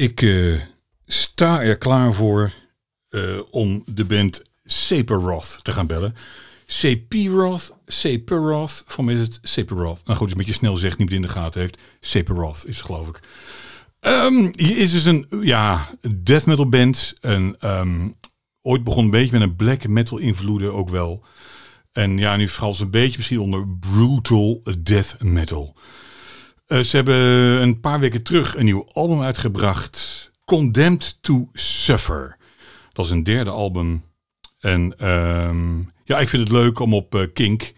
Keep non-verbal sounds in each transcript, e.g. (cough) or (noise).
Ik uh, sta er klaar voor uh, om de band Saperoth te gaan bellen. Saperoth, Saperoth, van mij is het Saperoth. Nou goed, als een beetje snel zegt, niet in de gaten heeft. Saperoth is het geloof ik. Um, hier is dus een ja, death metal band. En um, ooit begon een beetje met een black metal invloeden ook wel. En ja, nu valt ze een beetje misschien onder brutal death metal. Uh, ze hebben een paar weken terug een nieuw album uitgebracht. Condemned to Suffer. Dat is een derde album. En um, ja, ik vind het leuk om op uh, Kink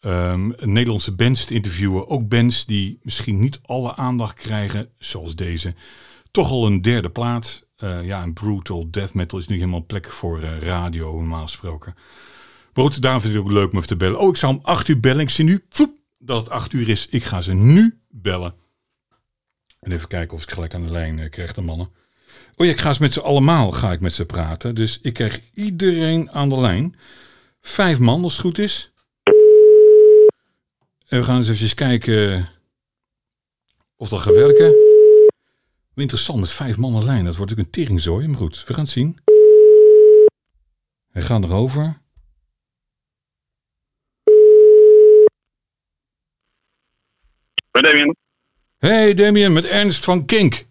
um, Nederlandse bands te interviewen. Ook bands die misschien niet alle aandacht krijgen, zoals deze. Toch al een derde plaat. Uh, ja, een brutal death metal is nu helemaal plek voor radio, normaal gesproken. Daarom vind ik het ook leuk om even te bellen. Oh, ik zou om acht uur bellen. Ik zie nu dat het acht uur is. Ik ga ze nu bellen. En even kijken of ik gelijk aan de lijn uh, krijg, de mannen. Oh ja, ik ga eens met ze allemaal ga ik met ze praten. Dus ik krijg iedereen aan de lijn. Vijf man, als het goed is. En we gaan eens even kijken of dat gaat werken. Interessant, met vijf man lijn. Dat wordt ook een teringzooi, maar goed, we gaan het zien. Hij gaat erover. Hey Damien. Hey Damien, met Ernst van Kink.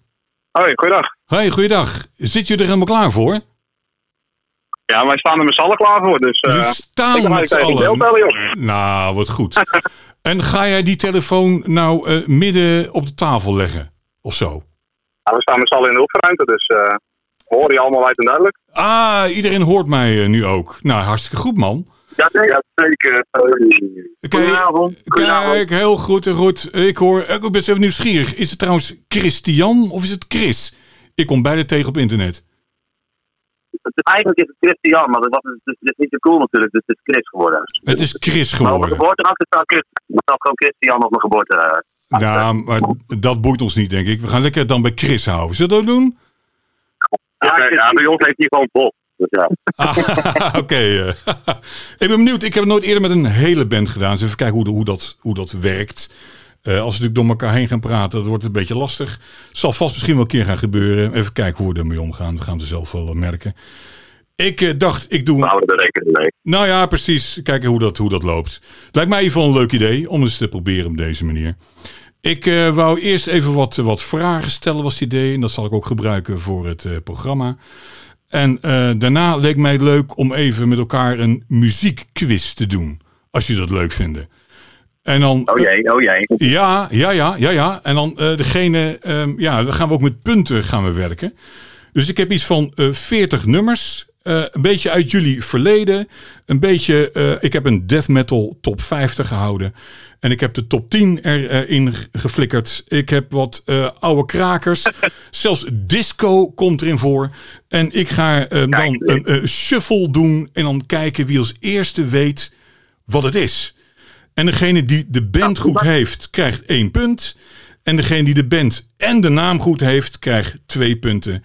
Hoi, goeiedag. Hoi, goeiedag. Zit je er helemaal klaar voor? Ja, wij staan er met z'n allen klaar voor. Dus, uh, we staan met z'n allen. Bellen, nou, wat goed. (laughs) en ga jij die telefoon nou uh, midden op de tafel leggen? Of zo? Ja, we staan met z'n allen in de opruimte, dus uh, we horen je allemaal uit en duidelijk. Ah, iedereen hoort mij nu ook. Nou, hartstikke goed, man. Ja, zeker. Goedenavond. Kijk, heel goed en goed. Ik hoor, ik ben even nieuwsgierig. Is het trouwens Christian of is het Chris? Ik kom beide tegen op internet. Eigenlijk is het Christian, maar dat, was, het is niet zo cool natuurlijk, dus het is Chris geworden. Het is Chris Maar op geworden. mijn geboorteakte staat Chris, staat gewoon Christian op mijn geboorte. Ja, maar dat boeit ons niet, denk ik. We gaan lekker dan bij Chris houden. Zullen we dat doen? Ja, ja, bij ons heeft hij gewoon Bob. Dus ja. Ah, (laughs) Oké. eh. (laughs) ik ben benieuwd. Ik heb het nooit eerder met een hele band gedaan. Dus even kijken hoe, de- hoe, dat, hoe dat werkt. Eh, als we natuurlijk door elkaar heen gaan praten, dat wordt een beetje lastig. Zal vast misschien wel een keer gaan gebeuren. Even kijken hoe we ermee omgaan. Dat gaan we zelf wel eh, merken. Ik dacht, ik doe... We houden rekening mee. Nou ja, precies. Kijken hoe dat, hoe dat loopt. Lijkt mij in ieder geval een leuk idee om eens te proberen op deze manier. Ik wou eerst even wat, wat vragen stellen, was het idee. En dat zal ik ook gebruiken voor het programma. En eh, daarna leek mij leuk om even met elkaar een muziekquiz te doen. Als jullie dat leuk vinden. En dan, Oh jee, oh jee. ja, ja, ja, ja, ja. En dan eh, degene, ehm, ja, dan gaan we ook met punten gaan we werken. Dus ik heb iets van eh 40 nummers. Eh, een beetje uit jullie verleden. Een beetje, eh, ik heb een death metal top 50 gehouden. En ik heb de top 10 erin geflikkerd. Ik heb wat eh, oude krakers. (laughs) Zelfs disco komt erin voor. En ik ga dan een shuffle doen. En dan kijken wie als eerste weet wat het is. En degene die de band goed heeft, krijgt één punt. En degene die de band en de naam goed heeft, krijgt twee punten.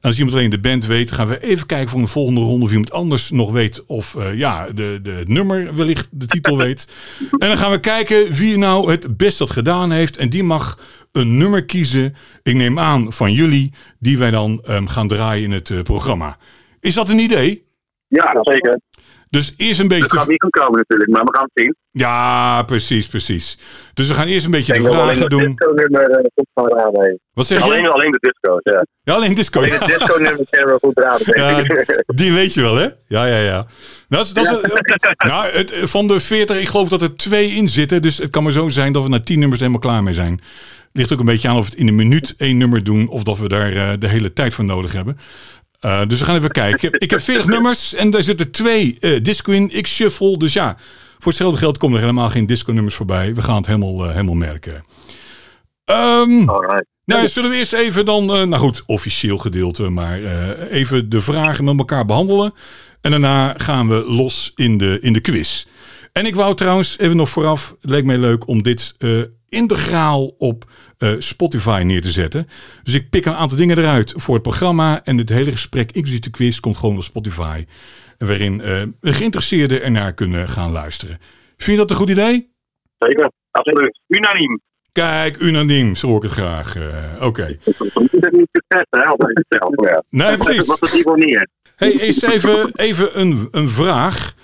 Als iemand alleen de band weet, gaan we even kijken voor een volgende ronde of iemand anders nog weet of eh, ja, de, de, het nummer wellicht de titel (laughs) weet. En dan gaan we kijken wie nou het best dat gedaan heeft. En die mag een nummer kiezen. Ik neem aan van jullie, die wij dan ehm, gaan draaien in het eh, programma. Is dat een idee? Ja, zeker. Dus eerst een beetje. Te- gaat niet goed komen natuurlijk, maar we gaan het zien. Ja, precies, precies. Dus we gaan eerst een beetje de vragen doen. disco-nummer eh, goed van raden. Wat zeg Alleen, je? alleen de disco's, ja. Ja, alleen disco. Alleen de disco-nummer kunnen we goed raden, Ja, die weet je wel, hè? Ja, ja, ja. Dat is, dat is, nou, het, van de 40, ik geloof dat er twee in zitten. Dus het kan maar zo zijn dat we na 10 nummers helemaal klaar mee zijn. Ligt ook een beetje aan of we het in een minuut één nummer doen. Of dat we daar eh, de hele tijd voor nodig hebben. Eh, dus we gaan even kijken. Ik heb 40 nummers en daar zitten twee eh, disco in. Ik shuffle. Dus ja, voor hetzelfde geld komen er helemaal geen disco nummers voorbij. We gaan het helemaal, eh, helemaal merken. Alright. nou, zullen we eerst even dan, nou goed, officieel gedeelte, maar even de vragen met elkaar behandelen. En daarna gaan we los in de, in de quiz. En ik wou trouwens even nog vooraf, het leek mij leuk om dit integraal op eh, Spotify neer te zetten. Dus ik pik een aantal dingen eruit voor het programma. En het hele gesprek, inclusief de quiz, komt gewoon op Spotify. Waarin eh, geïnteresseerden ernaar kunnen gaan luisteren. Vind je dat een goed idee? Zeker, absoluut. Unaniem. Kijk, unaniem, zo hoor ik het graag. Eh, Oké. Ja. Nee, precies. Wat het niveau niet. Hey, eens even, even een, een vraag.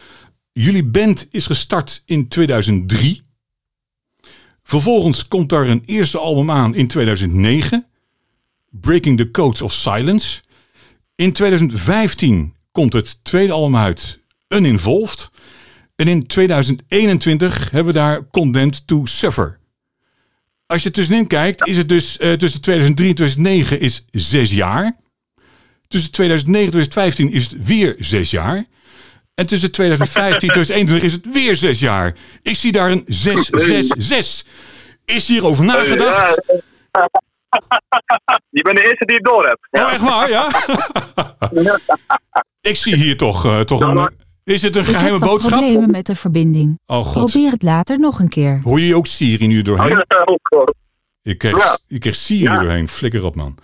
Jullie band is gestart in 2003. Vervolgens komt daar een eerste album aan in 2009. Breaking the Codes of Silence. In 2015 komt het tweede album uit, Uninvolved. En in 2021 hebben we daar Condemned to Suffer. Als je tussenin kijkt, is het dus eh, tussen 2003 en 2009 is zes jaar. Tussen 2009 en 2015 is het weer zes jaar. En tussen 2015 en 2021 is het weer zes jaar. Ik zie daar een 6, 6, 6. Is hierover nagedacht? (laughs) Je bent de eerste die het door hebt. Oh, echt waar, ja? (laughs) Ik zie hier toch, eh, toch een... Is het een Ik heb geheime boodschap? problemen met de verbinding. Oh god. Probeer het later nog een keer. Hoor je ook Siri nu doorheen? Oh, Je krijgt, Ja. je krijgt Siri doorheen. Flikker op, man.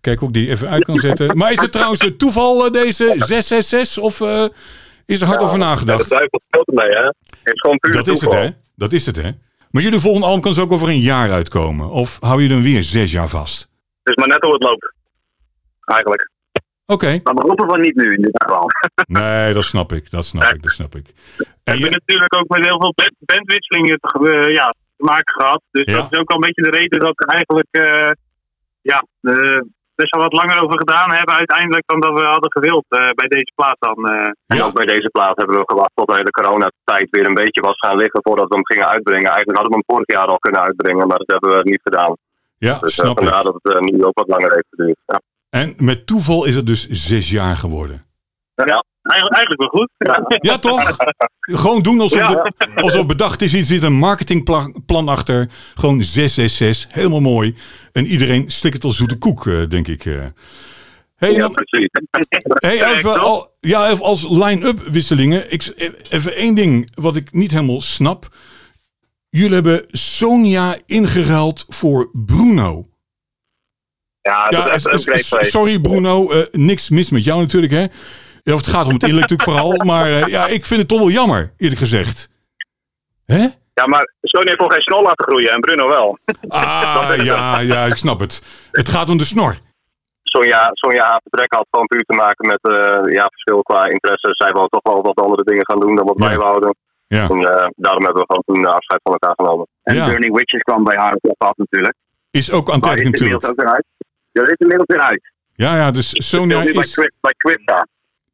Kijk hoe ik die even uit kan zetten. Maar is het trouwens een toeval, eh, deze 666? Of eh, is er hard over Ja, de nagedacht? duivel ermee, hè? Het is gewoon puur Dat is het, hè? Dat is het, hè? Maar jullie volgende album kan dus ook over een jaar uitkomen. Of hou je dan weer zes jaar vast? Het is maar net hoe het loopt. Eigenlijk. Oké. Maar we roepen van niet nu in dit geval. (laughs) Nee, dat snap ik. Dat snap ik. Dat snap ik. We En hebben je, natuurlijk ook met heel veel band- bandwisselingen te, ge- eh, ja, te maken gehad. Dus Ja. dat is ook al een beetje de reden dat eigenlijk eh, ja, eh, best wel wat langer over gedaan hebben uiteindelijk dan dat we hadden gewild eh, bij deze plaat dan. eh. En Ja. ook bij deze plaat hebben we gewacht tot de hele coronatijd weer een beetje was gaan liggen voordat we hem gingen uitbrengen. Eigenlijk hadden we hem vorig jaar al kunnen uitbrengen, maar dat hebben we niet gedaan. ja, Dus eh, snap vandaar ik. dat het eh, nu ook wat langer heeft geduurd. Ja. En met toeval is het dus zes jaar geworden. Eigenlijk, eigenlijk wel goed. Ja, toch? Gewoon doen alsof, het, alsof bedacht is. Er zit een marketingplan plan achter. Gewoon 666. Helemaal mooi. En iedereen stikt het als zoete koek, eh, denk ik. eh. Hey, Ja, precies. hey, even, al, ja, even als line-up wisselingen. Ik, even één ding wat ik niet helemaal snap. Jullie hebben Sonia ingeruild voor Bruno. Ja, dat Ja, is sorry Bruno, eh, niks mis met jou natuurlijk hè. Ja, of het gaat om het innerlijk natuurlijk vooral. Maar eh, ja, ik vind het toch wel jammer, eerlijk gezegd. Hè? Ja, maar Sony heeft nog geen snor laten groeien en Bruno wel. Ah, (laughs) ja, ja, ik snap het. Het gaat om de snor. Sonja, Sonja haar vertrek had gewoon puur te maken met eh, ja, verschil qua interesse. Zij wou toch wel wat andere dingen gaan doen dan wat Ja. wij wouden. Ja, En eh, daarom hebben we gewoon toen eh, afscheid van elkaar genomen. En Ja. Burning Witches kwam bij haar op af natuurlijk. is ook is inmiddels natuurlijk. ook eruit. Ja, dat is inmiddels weer uit. Ja, ja, dus bij, is... Bij Crypta.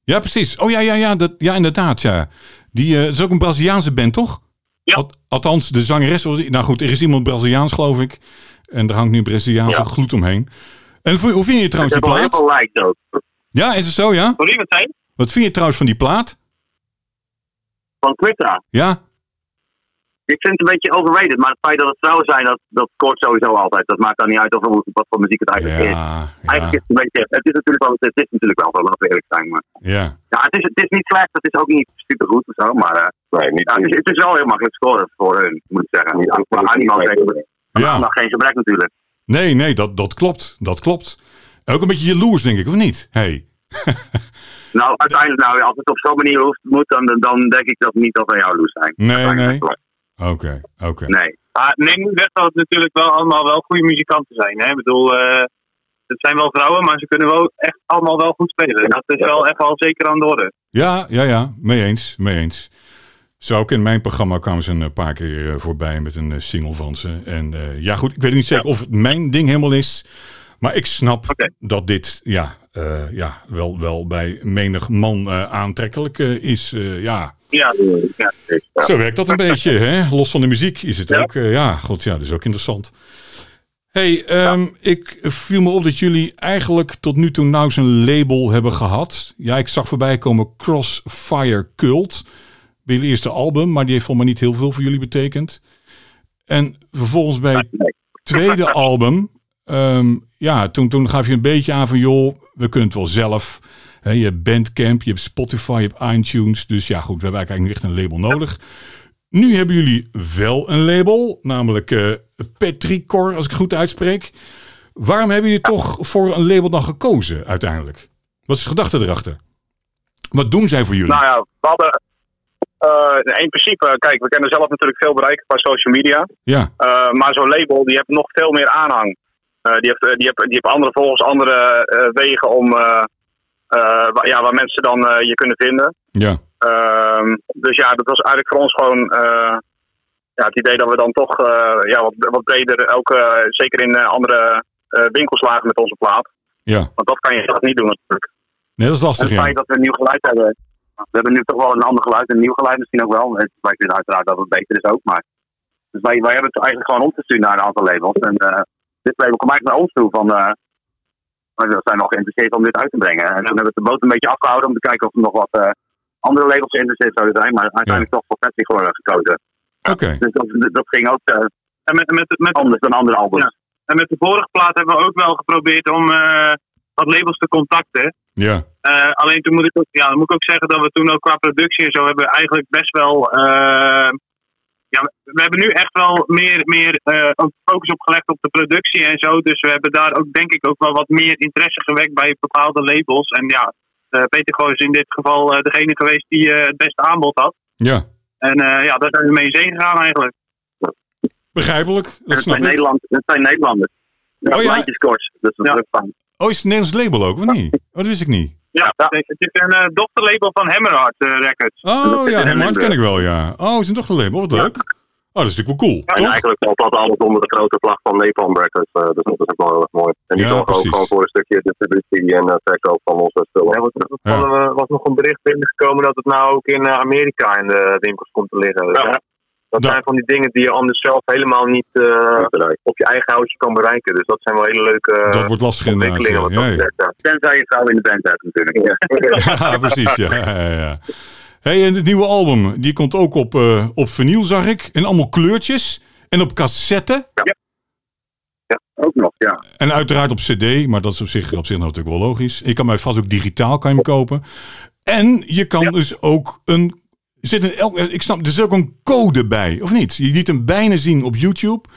Ja, precies. Oh ja, ja, ja, dat, ja inderdaad, ja. Die eh, is ook een Braziliaanse band, toch? Ja. Al- althans, de zangeres. Nou goed, er is iemand Braziliaans, geloof ik. En er hangt nu Braziliaanse Ja. gloed omheen. En hoe vind je trouwens die heel plaat? likes ook. Ja, is het zo, ja? Sorry, wat? Wat vind je trouwens van die plaat? Van Quitra. Ja? Ik vind het een beetje overrated, maar het feit dat het vrouwen zijn, dat, dat scoort sowieso altijd. Dat maakt dan niet uit of er, wat voor muziek het eigenlijk is. Ja, Eigenlijk ja, is het een beetje, het is natuurlijk wel, het is natuurlijk wel zo, laten we eerlijk zijn. Maar ja. ja, het is, het is niet slecht, het is ook niet super goed of zo, maar eh, Nee, niet ja, het, is, het is wel heel makkelijk scoren voor hun, moet ik zeggen. Niet, maar Ja. nog geen gebrek natuurlijk. Nee, nee, dat, dat klopt. Dat klopt. Ook een beetje jaloers, denk ik, of niet? Hey. Nou, uiteindelijk, nou, als het op zo'n manier hoeft, moet, dan, dan denk ik dat niet dat wij jou loes zijn. Nee, nee. Oké, oké. Nee. Maar neem niet weg dat het natuurlijk wel allemaal wel goede muzikanten zijn. Hè? Ik bedoel, eh, het zijn wel vrouwen, maar ze kunnen wel echt allemaal wel goed spelen. Dat is wel echt wel zeker aan de orde. Ja, ja, ja. Mee eens, mee eens. Zo ook in mijn programma kwamen ze een paar keer eh, voorbij met een eh, single van ze. En eh, ja, goed, ik weet niet zeker of het mijn ding helemaal is. Maar ik snap dat dit ja, eh, ja, wel, wel bij menig man eh, aantrekkelijk eh, is. Ja, Ja, ja. Zo werkt dat een beetje, hè? Los van de muziek is het ook. ja, god, ja, dat is ook interessant. hey, ehm, ik viel me op dat jullie eigenlijk tot nu toe nou een label hebben gehad. Ja, ik zag voorbij komen Crossfire Cult. Bij jullie eerste album, maar die heeft volgens mij niet heel veel voor jullie betekend. En vervolgens bij het tweede (laughs) album, ehm, ja, toen, toen gaf je een beetje aan van, joh, we kunnen het wel zelf. Je hebt Bandcamp, je hebt Spotify, je hebt iTunes. Dus ja, goed, we hebben eigenlijk niet echt een label nodig. Nu hebben jullie wel een label, namelijk eh Petricor, als ik het goed uitspreek. Waarom hebben jullie toch voor een label dan gekozen uiteindelijk? Wat is de gedachte erachter? Wat doen zij voor jullie? Nou ja, we hadden, Eh, in principe, kijk, we kunnen zelf natuurlijk veel bereiken qua social media. Ja, Eh, maar zo'n label die heeft nog veel meer aanhang. Eh, die, heeft, eh, die, heeft, die heeft andere volgens andere eh, wegen om eh, eh, wa- ja, waar mensen dan je kunnen vinden. ja. Ehm, dus ja, dat was eigenlijk voor ons gewoon ja, het idee dat we dan toch ja, wat, wat breder, ook zeker in andere winkels lagen met onze plaat. Ja, Want dat kan je zelf niet doen natuurlijk. nee, dat is lastig, Het feit dat we een nieuw geluid hebben. We hebben nu toch wel een ander geluid, een nieuw geluid misschien ook wel. Wij vinden uiteraard dat het beter is ook, maar... Dus wij, wij hebben het eigenlijk gewoon omgestuurd naar een aantal labels. En dit label kwam eigenlijk naar ons toe van... eh, we zijn nog geïnteresseerd om dit uit te brengen. En toen hebben we de boot een beetje afgehouden om te kijken of er nog wat eh, andere labels geïnteresseerd zouden zijn. Maar uiteindelijk toch voor Pepsi geworden gekozen. Oké, Dus dat, dat ging ook eh, En met, met, met, anders dan andere albums. Ja. en met de vorige plaat hebben we ook wel geprobeerd om eh, wat labels te contacten. ja. Eh, alleen toen moet ik, ook, ja, moet ik ook zeggen dat we toen ook qua productie en zo hebben eigenlijk best wel. Ja, we hebben nu echt wel meer, meer eh, ook focus op gelegd op de productie en zo. Dus we hebben daar ook denk ik ook wel wat meer interesse gewekt bij bepaalde labels. En ja, eh, Peter Gooi is in dit geval eh, degene geweest die eh, het beste aanbod had. Ja, En eh, ja, daar zijn we mee in zee gegaan eigenlijk. begrijpelijk. Dat het, zijn. Nederland, het zijn Nederlanders. Oh ja? Dus dat is Ja. fijn. Oh, is het een Nederlands label ook, of niet? Oh, dat wist ik niet. Ja, het is een eh, dochterlabel van Hammerheart eh, Records. Oh ja, Limburg. ken ik wel, ja. Oh, is een dochterlabel, wat leuk. Oh, dat is natuurlijk wel cool, En toch? eigenlijk valt dat alles onder de grote vlag van Napalm Records. eh, dus dat is ook wel heel erg mooi. En die Ja, zorgen ook gewoon voor een stukje distributie en verkoop van onze spullen. Ja, hadden we- was nog een bericht binnengekomen dat het nou ook in Amerika in de winkels komt te liggen. Dus Ja. Ja, dat Ja. zijn van die dingen die je anders zelf helemaal niet eh, op je eigen houtje kan bereiken. Dus dat zijn wel hele leuke eh, Dat wordt lastig ontwikkelingen. Wat Ja, dat ja. betreft, ja. Tenzij je vrouw in de band hebt natuurlijk. Ja, (laughs) precies. Ja, ja, ja. Hey, en het nieuwe album, die komt ook op, eh, op vinyl, zag ik. En allemaal kleurtjes. En op cassette. Ook nog, ja. En uiteraard op cd, maar dat is op zich, op zich natuurlijk wel logisch. Je kan mij vast ook digitaal kan je hem kopen. En je kan dus ook een... er Zit een, elk- ik snap, er zit ook een code bij, of niet? Je liet hem bijna zien op YouTube.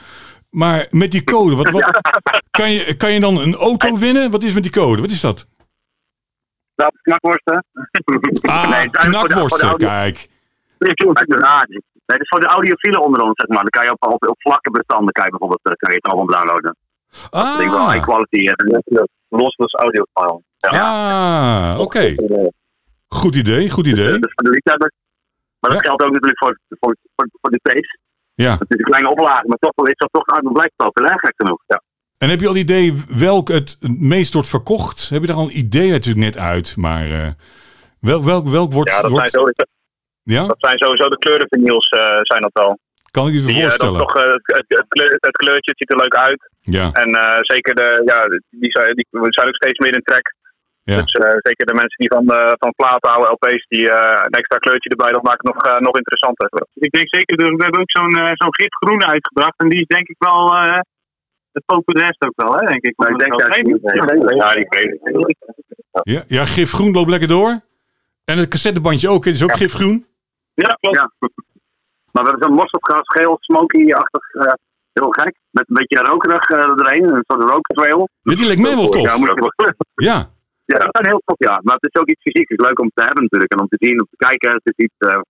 Maar met die code, wat, wat, (laughs) kan, je, kan je dan een auto winnen? Wat is met die code? Wat is dat? Dat knakworsten. Ah, (laughs) Nee, knakworsten, audio- kijk. Nee, dat is voor de audiofielen onder ons, zeg maar. Dan kan je op, op, op vlakke bestanden kan je bijvoorbeeld eh, kan je het allemaal downloaden. Dat wel high Ah, quality. eh, Lossless audio file. ah oké. Goed idee, goed idee. Dus voor de liefhebbers. Maar dat Ja. geldt ook natuurlijk voor, voor, voor, voor de tapes. Ja. Het is een kleine oplage, maar toch is dat toch uit blijft populair gek genoeg. Ja. En heb je al idee welk het meest wordt verkocht? Heb je daar al een idee natuurlijk net uit, maar eh, welk, welk, welk wordt... Ja, dat zijn, sowieso, ja? dat zijn sowieso de kleurenvinyls eh zijn dat wel. Kan ik je Die, eh, dat voorstellen? toch, het, het, het kleur- het kleurtje ziet er leuk uit. Ja, En zeker de, ja, die zijn, die zijn ook steeds meer in trek. Ja. Dus eh, zeker de mensen die van, eh van platen houden, LP's, die eh, een extra kleurtje erbij, dat maakt het nog, eh, nog interessanter. Ik denk zeker, we we hebben ook zo'n eh, zo'n gifgroen uitgebracht. En die is denk ik wel eh, het populairst ook wel, hè, denk ik. Maar ik denk dat Nee, Ja, die weet ik. ja, ja, gifgroen loopt lekker door. En het cassettebandje ook, het is ook gifgroen. Ja, klopt. Ja. Maar we hebben zo'n mosterdgras, geel, smoky-achtig, eh, heel gek. Met een beetje rokerig eh erheen, een soort rooktrail. Ja, die lijkt mij wel Ja, tof. moet je Ja, Ja, dat zijn heel tof, ja. Maar het is ook iets fysieks. Het is leuk om te hebben natuurlijk. En om te zien, om te kijken. Het is iets eh,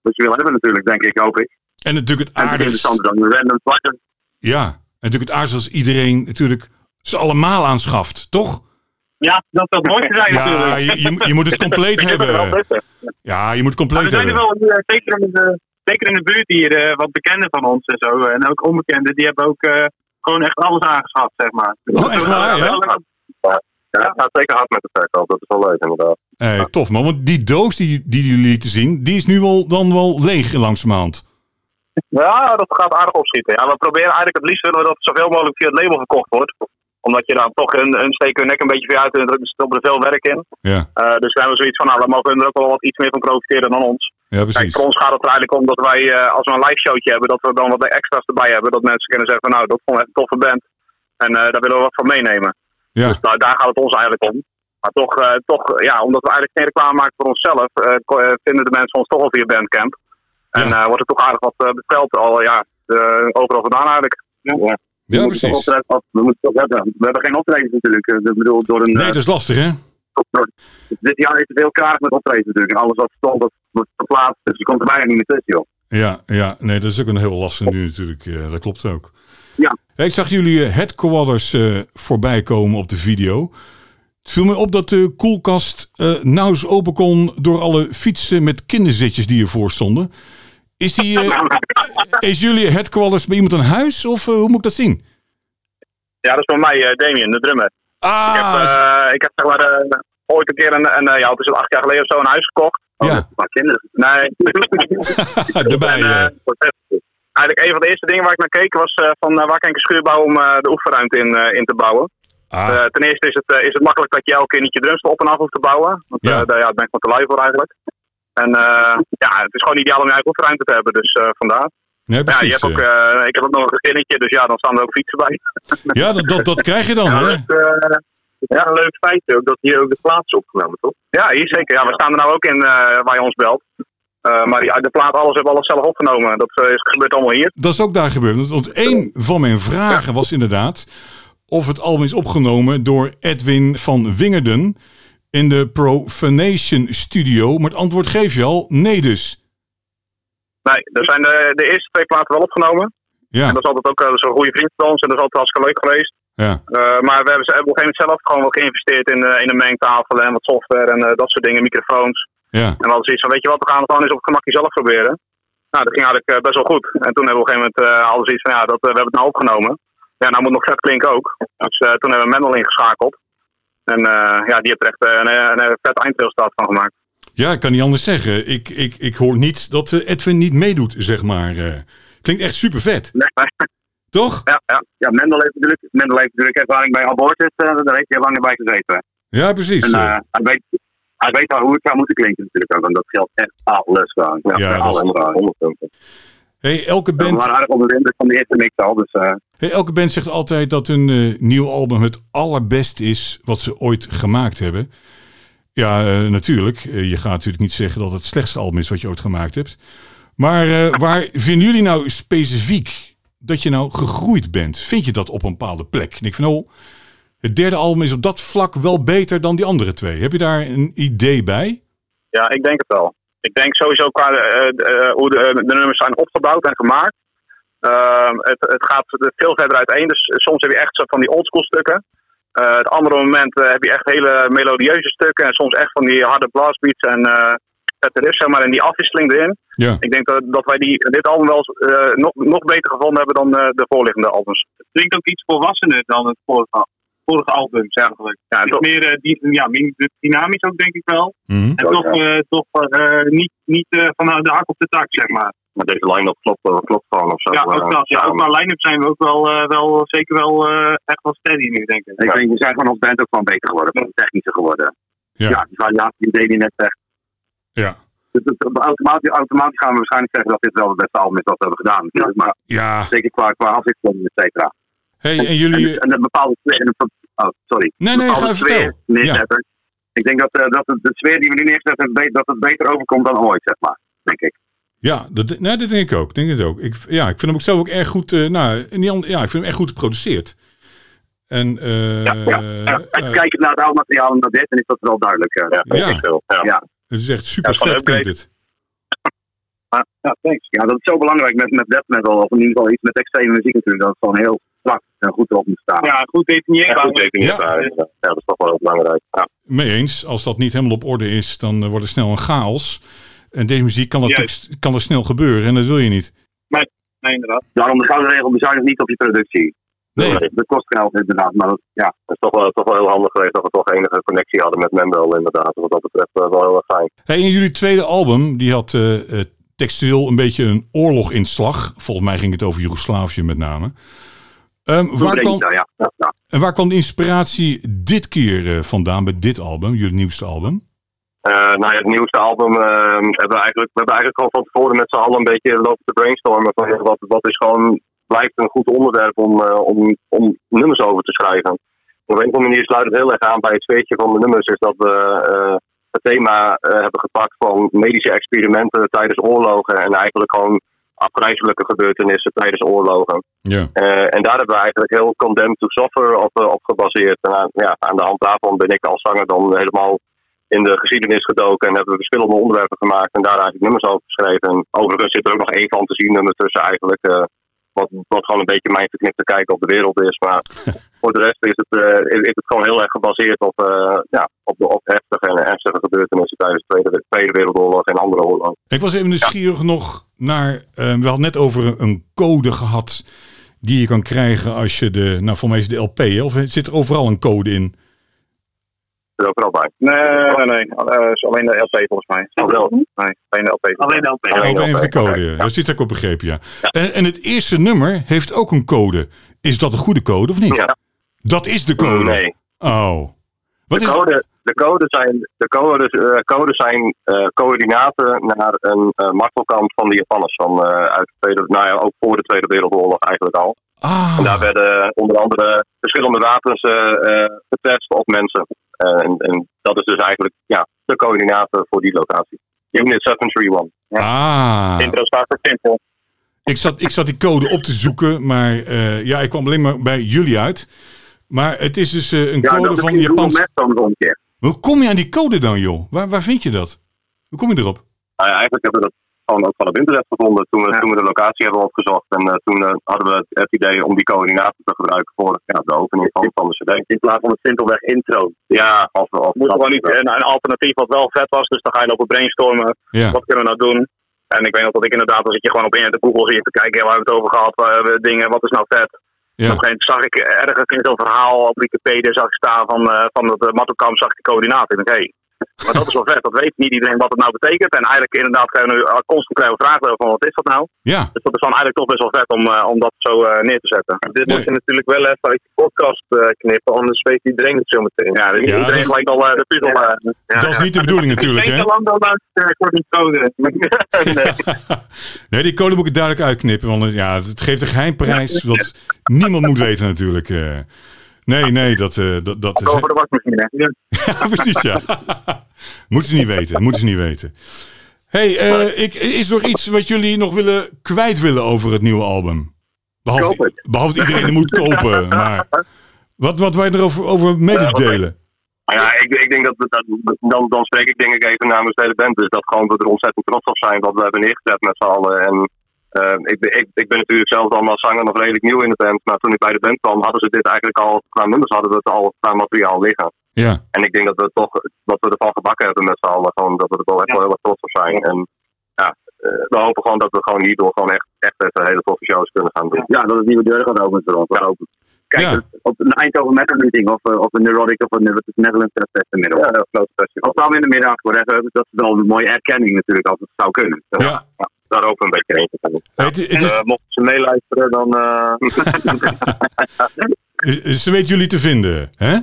wat je wil hebben natuurlijk, denk ik, hoop ik. en natuurlijk het En het is aardigst. interessanter dan een random plakken. Ja, en natuurlijk het aardigst als iedereen natuurlijk ze allemaal aanschaft, toch? Ja, dat zou het mooiste zijn Ja, natuurlijk. je, je, je moet het (laughs) compleet hebben. Ja, je moet het Maar compleet er zijn er hebben. wel, eh, zeker, in de, zeker in de buurt hier, eh, wat bekenden van ons en zo. En ook onbekenden, die hebben ook eh, gewoon echt alles aangeschaft, zeg maar. Oh, echt waar, ja? Ja, het gaat zeker hard met de verkoop. Dat is wel leuk inderdaad. Hey, tof man, want die doos die, die jullie lieten zien, die is nu wel, dan wel leeg langzamerhand. Ja, dat gaat aardig opschieten. Ja, we proberen eigenlijk het liefst willen we dat het zoveel mogelijk via het label verkocht wordt. Omdat je dan toch hun, hun steken hun nek een beetje via uit en er stoppen er veel werk in. Ja, Eh, dus we hebben zoiets van, nou, dan mogen hun er ook wel wat iets meer van profiteren dan ons. ja Kijk, precies. voor ons gaat het er eigenlijk om dat wij, eh, als we een live showtje hebben, dat we dan wat extra's erbij hebben. Dat mensen kunnen zeggen van, nou, dat vond ik echt een toffe band. En eh, daar willen we wat van meenemen. Ja, Dus nou, daar gaat het ons eigenlijk om. Maar toch, eh, toch ja, omdat we eigenlijk geen reclame maken voor onszelf, eh, eh, vinden de mensen ons toch al via Bandcamp. En Ja. eh, wordt er toch aardig wat eh, besteld al, ja, eh, overal vandaan eigenlijk. ja We moeten toch precies. of- We moeten toch hebben. We hebben geen optredens natuurlijk. Ik bedoel, door een, Nee, dat is lastig hè? Dit jaar is het heel karig met optreden natuurlijk. En alles wat stond, dat wordt verplaatst. Dus je komt er bijna niet meer tussen, joh. Ja, ja, nee, dat is ook een heel lastig nu natuurlijk. Ja, dat klopt ook. Ja. Ik zag jullie eh, headquarters eh voorbij komen op de video. Het viel me op dat de koelkast eh nauwelijks open kon door alle fietsen met kinderzitjes die ervoor stonden. Is, die, eh, (laughs) is jullie headquarters bij iemand aan huis of hoe moet ik dat zien? Ja, dat is voor mij Damien, de drummer. Ah, Ik heb, ik heb zeg maar, ooit een keer een, een ja, het is al acht jaar geleden of zo, een huis gekocht. ja, Maar kinderen. Nee. (laughs) erbij. En, eigenlijk een van de eerste dingen waar ik naar keek was eh, van eh, waar kan ik een schuur bouwen om eh, de oefenruimte in, eh, in te bouwen. ah, Eh, ten eerste is het, is het makkelijk dat je elke keer niet je drumstel op en af hoeft te bouwen. Want Ja. ja. daar, ja, ben ik van te lui voor eigenlijk. En eh, ja, het is gewoon ideaal om je eigen oefenruimte te hebben, dus eh, vandaar. nee, Ja, precies. je hebt ook, ik heb ook nog een gezinnetje, dus ja, dan staan er ook fietsen bij. (laughs) ja, dat, dat, dat krijg je dan, Ja, hè? dat eh, is een leuk feit ook dat hier ook de plaats is opgenomen, toch? Ja, hier zeker. Ja, we staan er nou ook in eh, waar je ons belt. Eh, maar die, de plaat, alles hebben we alles zelf opgenomen. Dat eh, is, gebeurt allemaal hier. Dat is ook daar gebeurd. Want- een van mijn vragen was inderdaad of het album is opgenomen door Edwin van Wingerden in de Profanation Studio. Maar het antwoord geef je al, nee dus. Nee, er zijn de, de eerste twee platen wel opgenomen. Ja, En dat is altijd ook uh, zo'n goede vriend van ons. En dat is altijd hartstikke leuk geweest. ja, Eh, maar we hebben, ze hebben op een gegeven moment zelf gewoon wel geïnvesteerd in, eh, in een mengtafel en wat software en eh, dat soort dingen, microfoons. Ja. En we hadden zoiets van, weet je wat, we gaan het gewoon eens op het gemakje zelf proberen. Nou, dat ging eigenlijk eh, best wel goed. En toen hebben we op een gegeven moment uh, alles zoiets van, ja, dat, eh, we hebben het nou opgenomen. Ja, nou moet nog vet klinken ook. Dus eh, toen hebben we Mendel ingeschakeld. En eh, ja, die heeft er echt eh, een, een, een vet eindresultaat van gemaakt. Ja, ik kan niet anders zeggen. Ik, ik, ik hoor niet dat eh, Edwin niet meedoet, zeg maar. eh. klinkt echt super vet, Nee, toch? ja, ja. Ja, Mendel heeft natuurlijk, Mendel heeft natuurlijk ervaring bij Abortus. eh, daar heeft hij heel lang bij gezeten. Ja, precies. En eh. eh, hij, weet, hij weet wel hoe het zou moeten klinken natuurlijk ook. En dat geldt echt alles gewoon. Ja, Ja, alles gewoon. hey, elke We band waren aardig onder de indruk van de eerste mix al. Dus eh, Hey, elke band zegt altijd dat hun eh, nieuw album het allerbeste is wat ze ooit gemaakt hebben. Ja, eh, natuurlijk. Je gaat natuurlijk niet zeggen dat het het slechtste album is wat je ooit gemaakt hebt. Maar (laughs) waar vinden jullie nou specifiek dat je nou gegroeid bent? Vind je dat op een bepaalde plek? En ik van, oh, het derde album is op dat vlak wel beter dan die andere twee. Heb je daar een idee bij? Ja, ik denk het wel. Ik denk sowieso qua eh, eh, hoe de, de nummers zijn opgebouwd en gemaakt. Ehm, het, het gaat veel verder uiteen. Dus soms heb je echt zo van die oldschool stukken. Eh, het andere moment eh, heb je echt hele melodieuze stukken. En soms echt van die harde blastbeats en uh, vette riffs, zeg maar. En die afwisseling erin. Ja. Ik denk dat, dat wij die, dit album wel uh, nog, nog beter gevonden hebben dan uh, de voorliggende albums. Het klinkt ook iets volwassener dan het vorige, vorige album, eigenlijk. Ja, meer, uh, die, ja, minder dynamisch ook, denk ik wel. Mm -hmm. En toch, uh, toch uh, niet, niet uh, van de hak op de tak, zeg maar. Maar deze line-up klopt, uh, klopt gewoon of zo. Ja, ook dat. Ja, ook qua line-up zijn we ook wel, uh, wel zeker wel uh, echt wel steady nu, denk ik. Ik ja. denk, we zijn gewoon als band ook gewoon beter geworden. Gewoon technischer geworden. Ja, ja die variatie die Davy net zegt. Ja. Dus, dus, automatisch, automatisch gaan we waarschijnlijk zeggen dat dit wel het beste album is wat we hebben gedaan. Ja. Maar ja. zeker qua, qua afwisseling, et cetera. Hey, en, en jullie... En, en, een bepaalde sfeer... Oh, sorry. Nee, nee, ga even vertellen. Neerzetten. Ja. Ik denk dat, uh, dat de, de sfeer die we nu neerzetten, dat het beter overkomt dan ooit, zeg maar. Denk ik. Ja, dat, nee, dat denk ik ook. Denk het ook. Ik, ja, ik vind hem ook zelf ook erg goed. Uh, nou, niet, ja, ik vind hem echt goed geproduceerd. En, uh, ja, ja, ja. Uh, Kijk naar het oude materiaal en naar dit, dan is dat wel duidelijk. Ja, ja. ja. ja. Het is echt super vet, klinkt het. Ja, thanks. Ja, dat is zo belangrijk met, met death metal, of in ieder geval iets met extreme muziek natuurlijk, dat het gewoon heel strak en goed erop moet staan. Ja, goed definieerbaar. Ja, goed definieerbaar. Ja. ja. dat is toch wel heel belangrijk. Ja. Mee eens, als dat niet helemaal op orde is, dan wordt het snel een chaos. En deze muziek kan, dat kan er snel gebeuren en dat wil je niet. Nee, nee inderdaad. Daarom de gouden regel bezuinig niet op je productie. Nee. Dat kost geld inderdaad, maar dat, ja. Het is toch wel, toch wel heel handig geweest dat we toch enige connectie hadden met Mendel inderdaad. Wat dat betreft uh, wel heel erg fijn. Hey, in jullie tweede album, die had uh, uh, textueel een beetje een oorloginslag. Volgens mij ging het over Joegoslavië met name. Um, waar kwam, ja, ja, ja. En waar kwam de inspiratie dit keer vandaan bij dit album, jullie nieuwste album? Uh, nou ja, het nieuwste album uh, hebben we eigenlijk, we hebben eigenlijk gewoon van tevoren met z'n allen een beetje lopen te brainstormen. Van, wat, wat is gewoon, blijft een goed onderwerp om, uh, om, om nummers over te schrijven. Op een of andere manier sluit het heel erg aan bij het sfeertje van de nummers. Is dat we het thema hebben gepakt van medische experimenten tijdens oorlogen. En eigenlijk gewoon afgrijzelijke gebeurtenissen tijdens oorlogen. Ja. en daar hebben we eigenlijk heel Condemned to Suffer op, op gebaseerd. En aan, ja, aan de hand daarvan ben ik als zanger dan helemaal in de geschiedenis gedoken en hebben we verschillende onderwerpen gemaakt en daar eigenlijk nummers over geschreven. En overigens zit er ook nog één fantasienummer tussen eigenlijk, eh, wat, wat gewoon een beetje mijn verknipte kijk op de wereld is. Maar (laughs) voor de rest is het, eh, is, is het gewoon heel erg gebaseerd op, eh, ja, op, de, op heftige en ernstige gebeurtenissen tijdens de Tweede, Tweede Wereldoorlog en andere oorlogen. Ik was even nieuwsgierig nog naar. eh, we hadden net over een code gehad. die je kan krijgen als je de. Nou, voor mij is het de LP. hè? Of zit er overal een code in? Er ook wel bij. Nee, nee, nee. Eh, alleen de LP volgens mij. Oh, wel. Nee, alleen de LP. Alleen LP. Alleen Oh, even de LP, code. oké. ja. Dat zit ik op begrepen, ja. En, en het eerste nummer heeft ook een code. Is dat een goede code of niet? Ja. Dat is de code. Nee. Oh. Wat de, is code, de code zijn, de codes, eh, codes zijn eh, coördinaten naar een martelkamp van de Japanners. Van, uit de tweede, nou ja, ook voor de Tweede Wereldoorlog eigenlijk al. Ah. En daar werden onder andere verschillende wapens getest op mensen. En, en dat is dus eigenlijk ja, de coördinaten voor die locatie. Unit 731. Ah. Intro staat voor simpel. Ik zat, ik zat die code op te zoeken, maar ja, ik kwam alleen maar bij jullie uit. Maar het is dus eh, een Ja, code van is Google Japans. Maps dan een keer. Hoe kom je aan die code dan, joh? Waar, waar vind je dat? Hoe kom je erop? Nou ja, eigenlijk hebben we dat gewoon ook van op internet gevonden toen we, toen we de locatie hebben opgezocht. En eh, toen eh, hadden we het, het idee om die coördinaten te gebruiken voor ja, de opening van, van de CD. In plaats van het simpelweg intro. Ja, als we als, Moet gewoon niet een, een alternatief wat wel vet was. Dus dan ga je lopen brainstormen. Ja. Wat kunnen we nou doen? En ik weet nog dat ik inderdaad, als ik je gewoon op internet Google zie te kijken, waar hebben we het over gehad, we dingen, wat is nou vet? Op een gegeven moment zag ik ergens in zo'n verhaal op Wikipedia zag ik staan van, eh van het uh, Mattokamp, zag ik de coördinaten. Ik hé, maar dat is wel vet. Dat weet niet iedereen wat het nou betekent. En eigenlijk inderdaad krijgen we nu constant krijgen we vragen over van wat is dat nou? Ja. Dus dat is dan eigenlijk toch best wel vet om, uh, om dat zo uh, neer te zetten. Dit moet je natuurlijk wel even uit de podcast eh, knippen, anders weet iedereen het zo meteen. Ja, dus Ja, iedereen dat is- gelijk al uh, de puzzel. uh, ja, dat is niet de bedoeling natuurlijk, Ik hè? denk te lang dan luisteren voor die code. (laughs) Nee, die code moet ik duidelijk uitknippen, want eh, ja, het geeft een geheimprijs wat niemand moet weten natuurlijk. Nee, nee, dat, eh, dat, dat is... over de wasmachine. (laughs) Ja, precies, ja. (laughs) moeten ze niet weten, moeten ze niet weten. hey, eh, ik, is er iets wat jullie nog willen kwijt willen over het nieuwe album? Behalve, behalve dat iedereen moet kopen, (laughs) maar... Wat, wat wij erover over mededelen? Nou ja, ik, ik denk dat, we dat dan, dan spreek ik denk ik even namens de hele band. Dus dat gewoon we er ontzettend trots op zijn wat we hebben neergezet met z'n allen. En eh, ik, ben- ik, ik ben natuurlijk zelf dan als zanger nog redelijk nieuw in de band. Maar toen ik bij de band kwam, hadden ze dit eigenlijk al, qua nummers hadden we het al qua materiaal liggen. Ja, En ik denk dat we toch, wat we ervan gebakken hebben met z'n allen, gewoon dat we er wel echt wel heel erg trots op zijn. En ja, eh, we hopen gewoon dat we gewoon hierdoor gewoon echt, echt even hele toffe shows kunnen gaan doen. Ja, dat het nieuwe deuren gaat openen voor ons. Hopen. Kijk, Ja. op een Eindhoven Metal Meeting of, eh, of een Neurotic of een is Netherlands Fest Festival. Ja, dat grote festival. Of dan in de middag voor even, dat is wel een mooie erkenning natuurlijk als het zou kunnen. ja. Daar we een beetje heen te gaan. Het, het is, mochten ze meeluisteren, dan (laughs) eh ze weten jullie te vinden, hè? Eh,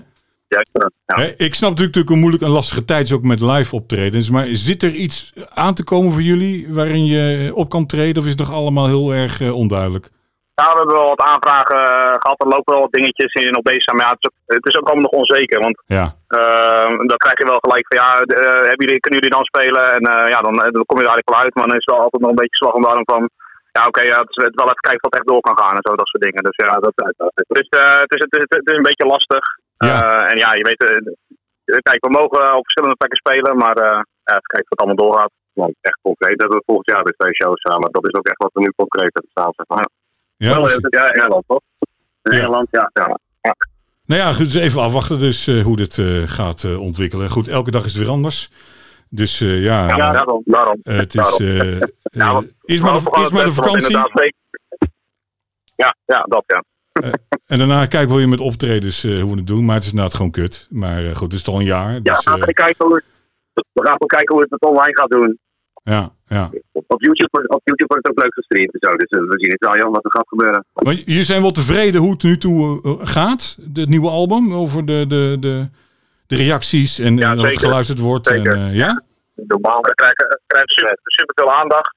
(laughs) ja. Ik snap natuurlijk ook een moeilijk en lastige tijd is ook met live optredens. Maar zit er iets aan te komen voor jullie waarin je op kan treden? Of is het nog allemaal heel erg eh, onduidelijk? Nou, we hebben wel wat aanvragen eh, gehad. Er lopen wel wat dingetjes in op bezig zijn. Maar ja, het is ook, het is ook allemaal nog onzeker. Want Ja, eh, dan krijg je wel gelijk van ja, eh, hebben jullie, kunnen jullie dan spelen? En eh, ja, dan, dan kom je er eigenlijk wel uit. Maar dan is het wel altijd nog een beetje slag om de arm van. Ja, oké, ja, het is wel even kijken of het echt door kan gaan en zo, dat soort dingen. Dus ja, dat, dus, eh, het, is, het, is, het is een beetje lastig. Ja. Eh, en ja, je weet, kijk, we mogen op verschillende plekken spelen, maar eh, ja, even kijken het allemaal doorgaat. Want echt concreet hebben we volgend jaar weer twee shows samen. Dat is ook echt wat we nu concreet hebben staan. Zeg maar. Ja, Wel, precies. ja, Engeland toch? Ja. Engeland, ja. ja. Nou ja, goed, dus even afwachten dus eh, hoe dit eh, gaat eh, ontwikkelen. Goed, elke dag is het weer anders. Dus eh, ja, Ja, eh, daarom. daarom. eh, het is... eh, eh, Ja, eerst maar de, eerst maar de want vakantie. Ja, ja, dat ja. En daarna kijken we weer met optredens eh, hoe we het doen. Maar het is inderdaad gewoon kut. Maar eh, goed, het is al een jaar. Ja, Dus, we gaan eh, kijken hoe het, we gaan kijken hoe het het online gaat doen. Ja, ja. Op YouTube, wordt- op YouTube wordt het ook leuk gestreamd en zo. Dus eh, we zien het wel, Jan, wat er gaat gebeuren. Maar jullie zijn wel tevreden hoe het nu toe eh, gaat, het nieuwe album, over de, de, de, de reacties en, Ja, en dat het geluisterd wordt. Zeker. En, eh, ja? Normaal. We krijgen, super, super veel aandacht.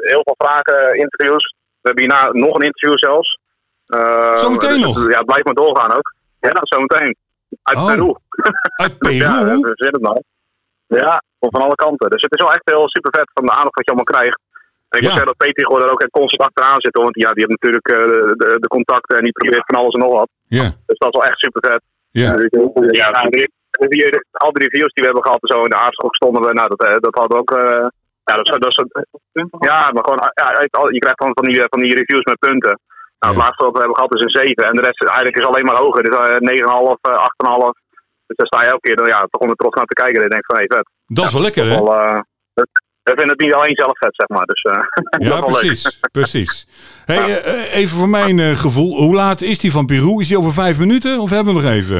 heel veel vragen, interviews. We hebben hierna nog een interview zelfs. Eh, Zometeen dus- nog? Ja, het blijft maar doorgaan ook. Ja, zometeen. Uit Oh. Peru. Uit (laughs) Ja, Peru? we zitten het nou. Ja, van alle kanten. Dus het is wel echt heel super vet van de aandacht wat je allemaal krijgt. En ik Ja. moet zeggen dat Peter gewoon er ook constant achteraan zit. Want ja, die heeft natuurlijk eh, de, de, contacten en die probeert van alles en nog wat. Ja, Dus dat is wel echt super vet. ja. Ja, al die reviews die we hebben gehad en zo in de aardschok stonden we, nou, dat, eh, dat hadden we ook. eh, ja, dat ja, maar gewoon, ja, je krijgt dan van die, van die reviews met punten. Nou, het Ja. laatste wat we hebben gehad is een 7 en de rest is eigenlijk is alleen maar hoger. Dus eh, 9,5, eh, 8,5. Dus daar sta je elke keer dan, ja, toch om er trots naar te kijken. En je denkt van, hé, vet. Dat is wel lekker, hè? We vinden het niet alleen zelf vet, zeg maar. Dus, (laughs) is Ja, leuk. precies. precies. Hey, eh, eh, even voor mijn eh, gevoel. Hoe laat is die van Peru? Is die over vijf minuten? Of hebben we nog even?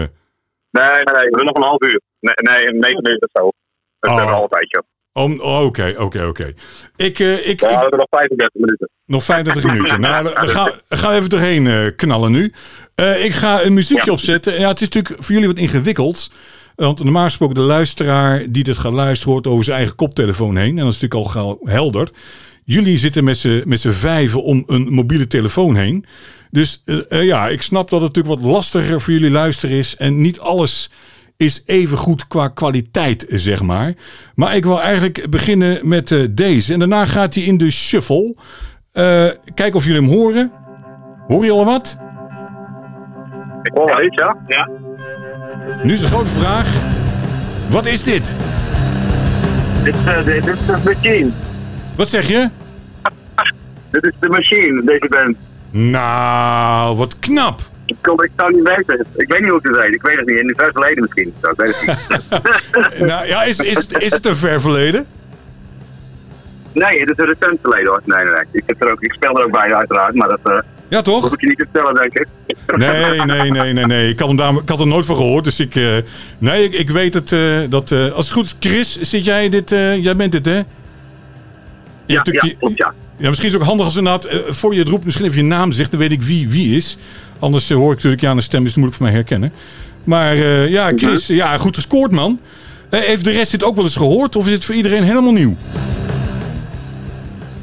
Nee, nee, nee, we hebben nog een half uur. Nee, nee 9 minuten of zo. Dat Oh. hebben we al een tijdje. Om- oh, Oké, oké, oké. Ik, eh, ik, Ja, we ik- hebben nog 35 minuten. nog 35 minuten. Nou, dan gaan, gaan we even doorheen eh, knallen nu. Eh, ik ga een muziekje opzetten. Ja, het is natuurlijk voor jullie wat ingewikkeld. Want normaal gesproken de luisteraar die dit gaat luisteren... hoort over zijn eigen koptelefoon heen. En dat is natuurlijk al gauw helder. Jullie zitten met z'n vijven om een mobiele telefoon heen. Dus ja, ik snap dat het natuurlijk wat lastiger voor jullie luisteren is. En niet alles is even goed qua kwaliteit, zeg maar. Maar ik wil eigenlijk beginnen met eh, deze. En daarna gaat hij in de shuffle. Eh kijken of jullie hem horen. Hoor je al wat? Ik hoor wel iets, ja? Ja. Nu is de grote vraag. Wat is dit? Dit, is, dit is de machine. Wat zeg je? Dit is de machine, deze band. Nou, wat knap. Ik, kon, ik zou niet weten. Ik weet niet hoe het heet. Ik weet het niet. In het ver verleden misschien. Zo, ik weet het niet. (laughs) nou ja, is, is, het- is het een ver verleden? nee, het is een recent verleden hoor. Nee, nee, nee. Ik, zit er ook, ik speel er ook bij uiteraard. Maar dat eh Ja, toch? hoef ik je niet te vertellen, denk ik. Nee, nee, nee, nee, nee. Ik had, hem daar, ik had er nooit van gehoord. Dus ik. eh, nee, ik, ik weet het. eh, dat, als het goed is, Chris, zit jij dit. jij bent dit, hè? Je Ja, hebt ja, klopt, ja. Ja, misschien is het ook handig als inderdaad, voor je het roept, misschien even je naam zegt, dan weet ik wie wie is. Anders eh, hoor ik natuurlijk ja aan de stem, dus dat moet ik voor mij herkennen. Maar eh, ja, Chris, ja, goed gescoord man. Eh, heeft de rest dit ook wel eens gehoord of is het voor iedereen helemaal nieuw?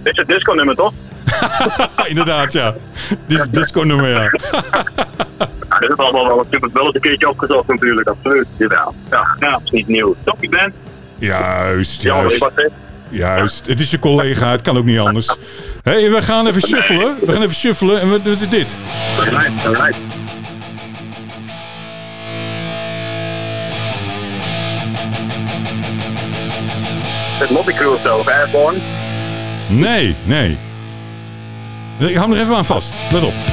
Dit is het disco-nummer, toch? (laughs) Inderdaad, ja. Dit is het disco nummer, ja. Ja, dit is allemaal wel, ik heb het wel eens een keertje opgezocht natuurlijk, absoluut. Jawel. Ja, ja, het is niet nieuw. Top, je bent. Juist, Ja, is juist. Het is je collega, het kan ook niet anders. Hé, hey, we gaan even shuffelen. We gaan even shuffelen. En wat, wat is dit? Alright, alright. het Lobby zo, of Airborne? Nee, nee. Ik hou hem er even aan vast. Let op.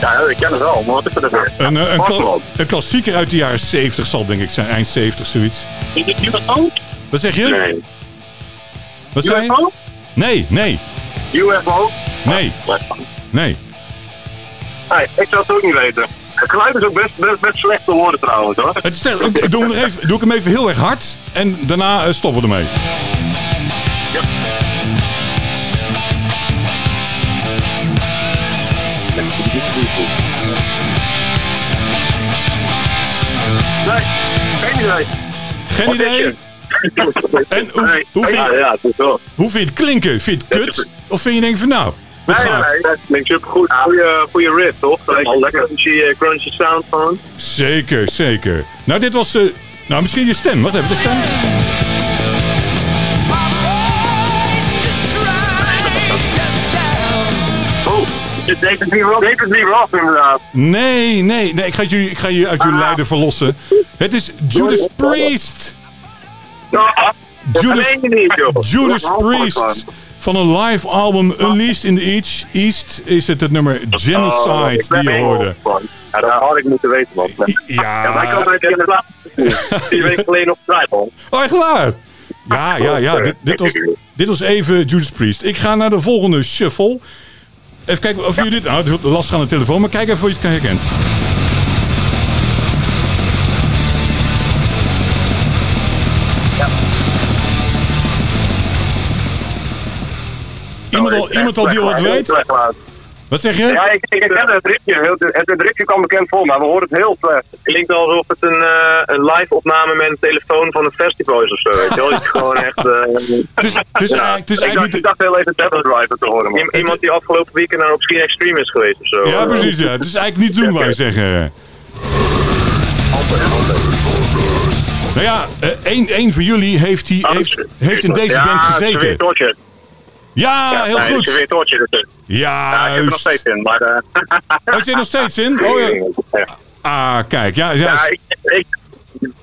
Ja, ik ken het wel, maar wat is er weer? Een, eh, een, kla- Parkland. een klassieker uit de jaren 70 zal denk ik zijn. Eind 70, zoiets. Is het UFO? Wat zeg je? Nee. Wat zei je? UFO? Nee, nee, UFO? nee, nee. Hey, ik zou het ook niet weten. Het geluid is ook best, best, best slecht te horen trouwens hoor. Het stel, doe, hem even, doe ik hem even heel erg hard. En daarna eh, stoppen we ermee. Nee, geen idee. Geen idee. En hoe, Nee, hoe, vind, ja, je- ja, het is wel. hoe vind je het klinken? Vind je het kut? Of vind je denk van nou, Nee, gaat? nee, dat klinkt supergoed. Goeie, goeie riff, toch? Al lekker crunchy, eh, crunchy sound van. Zeker, zeker. Nou, dit was... eh, nou, misschien je stem. Wat even, de stem? Oh, deed het niet rough. Deed het niet inderdaad. Nee, nee, nee. Ik ga jullie, ik ga jullie uit jullie lijden verlossen. Het is Judas Priest. Ja, Judas. Judas Priest. Van een live album Unleashed in the East, East is het het nummer Oh, Genocide ben die je hoorde. Ja, dat had ik moeten weten, man. Ja, wij komen uit de. Vier weken geleden op Tribal. oh, echt waar? Ja, ja, ja. Dit, dit, was, dit was even Judas Priest. Ik ga naar de volgende shuffle. Even kijken of jullie dit... Nou, het is lastig aan de telefoon, maar kijk even of je het herkent. Iemand al, iemand al die al wat weet? Wat zeg je? Ja, ik, ik ken het heel- Het, het kwam bekend voor, maar we horen het heel slecht. Het klinkt alsof het een, eh, een live opname met een telefoon van een festival is of zo. Weet je wel? Het is gewoon echt... eh, (laughs) ja. eigenlijk- het is ik, dacht, ik heel even Devil Driver te horen. man. Iemand die afgelopen weekend naar Obscene Extreme is geweest of zo. Ja, Eh, precies. Ja. Het is eigenlijk niet doen, wou je zeggen. Nou ja, eh, één, één van jullie heeft, die, heeft, heeft in deze band gezeten. Torture. Ja, heel nee, goed. Severe Torture. dus. Ja, Ja, ik heb er nog steeds in. Maar, eh, (laughs) Oh, zit er nog steeds in? Oh, ja. Ah, kijk. Ja, ja, ja, ik, ik,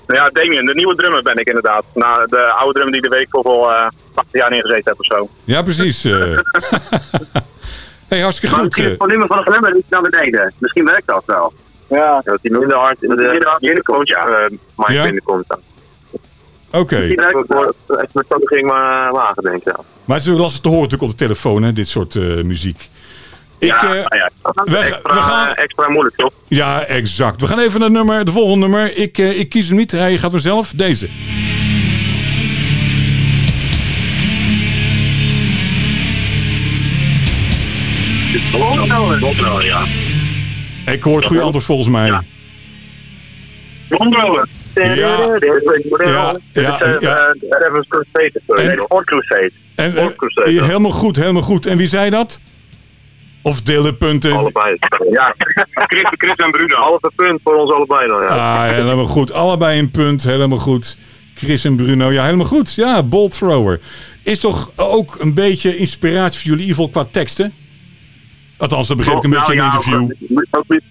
ja, Damien, de nieuwe drummer ben ik inderdaad. Nou, de oude drummer die de week hoeveel eh 80 jaar neergezeten heeft of zo. ja precies. eh. (laughs) hey, hartstikke Maar goed. misschien eh. het volume van de glimmer iets naar beneden. Misschien werkt dat wel. Ja. Dat hij minder hard in de binnenkomt. Ja, uh, maar Ja? binnenkomt. Ja. Oké. Misschien dat ging maar wagen, denk ik. Ja. Maar het is lastig te horen natuurlijk op de telefoon, hè, dit soort eh, muziek. Ik, Ja, eh, nou ja. we, Extra, we gaan, extra moeilijk, toch? ja, exact. We gaan even naar het nummer, de volgende nummer. Ik, eh, ik kies hem niet, hij gaat vanzelf. Deze. Botro, ja. Ik hoor het goede antwoord volgens mij. Ja. Ja, ja. ja, ja. Seven sorry. Ford Crusade. En, Ford eh, Crusade, helemaal goed, helemaal goed. En wie zei dat? Of delen punten? Allebei. Ja, (laughs) Chris, Chris en Bruno. halve punt voor ons allebei dan, ja. Ah, helemaal goed. Allebei een punt, helemaal goed. Chris en Bruno, ja, helemaal goed. Ja, Bolt Thrower. Is toch ook een beetje inspiratie voor jullie, in ieder geval qua teksten? Althans, dat begreep ik een Nou beetje in een ja, interview. ook- ook niet-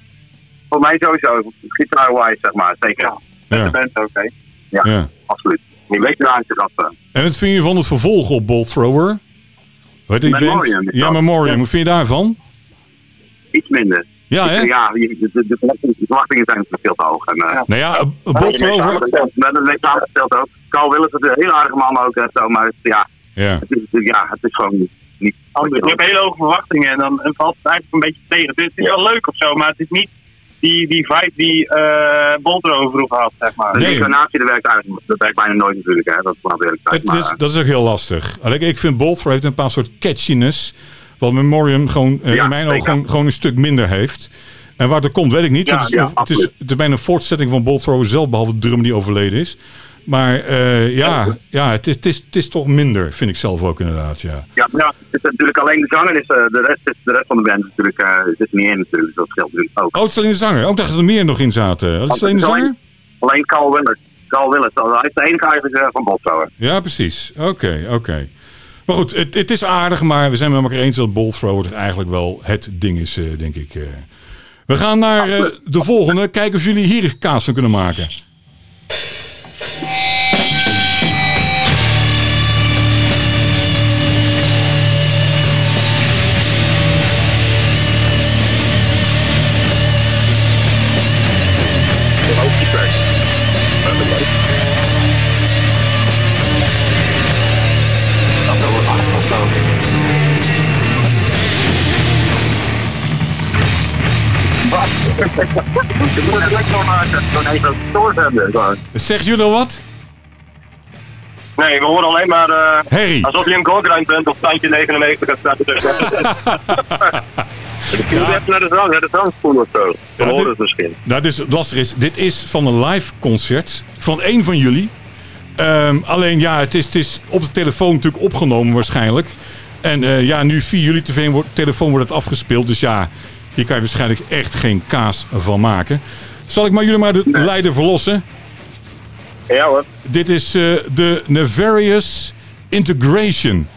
Voor mij sowieso. Gitaar-wise, zeg maar. Zeker. Ja. De band oké. Ja, Ja. absoluut. Niet weet daar te dat. En wat vind je van het vervolg op Bolt Thrower? Weet je die Memoriam band? is Ja, dat. Memoriam. Wat vind je daarvan? Iets minder. Ja, hè? Ja, je- de, de, de verwachtingen- zijn natuurlijk veel te hoog. En, eh, Nou ja, Bolt Thrower... Met een samengesteld ook. Carl Willis is een heel aardige man ook. En zo, maar het, ja, Ja. het is, ja, het is gewoon niet. niet Je hebt hele hoge verwachtingen en dan en valt het eigenlijk een beetje tegen. Het is wel leuk of zo, maar het is niet die, die vibe die eh Boltro vroeger had, zeg maar. De Nee. incarnatie, dat werkt eigenlijk dat werkt bijna nooit natuurlijk. Hè. Dat is wel Maar, is, dat is ook heel lastig. Alleen, Ik vind Bolt Thrower heeft een paar soort catchiness. Wat Memoriam gewoon, eh, Ja, in mijn ogen gewoon, gewoon een stuk minder heeft. En waar dat komt, weet ik niet. Ja, het, is, ja, het, is, absoluut. het is bijna een voortzetting van Bolt Thrower zelf, behalve de drum die overleden is. Maar eh, ja, ja het, is, het, is, het is toch minder, vind ik zelf ook inderdaad. Ja. ja, ja, het is natuurlijk alleen de zanger. Is, eh, de, rest is, de rest van de band natuurlijk, eh, zit niet in natuurlijk. Dat scheelt natuurlijk ook. Oh, het is alleen de zanger. Ook dacht dat er meer nog in zaten. Het is alleen de zanger? Alleen Carl Willis. Carl Willis. Hij is de enige eigenlijk eh, van Bob Thrower. Ja, precies. Oké, oké. Maar goed, het, het is aardig, maar we zijn met elkaar eens dat Bolt Thrower toch eigenlijk wel het ding is, denk ik. We gaan naar de volgende. Kijken of jullie hier kaas van kunnen maken. Je moet het lekker maken. Dan even stoort hebben. Zeggen jullie wat? Nee, we horen alleen maar eh, Harry. alsof je een goalgrind bent of standje 99 gaat staan. Je moet even naar de zang, naar de of zo. Ja, horen het misschien. Nou, dus het lastig is, dit is van een live concert van één van jullie. Ehm, alleen ja, het is, het is op de telefoon natuurlijk opgenomen waarschijnlijk. En eh, ja, nu via jullie tv wordt, telefoon wordt het afgespeeld. Dus ja, hier kan je waarschijnlijk echt geen kaas van maken. Zal ik maar jullie maar de leider verlossen? Ja hoor. Dit is eh, de Nefarious Integration.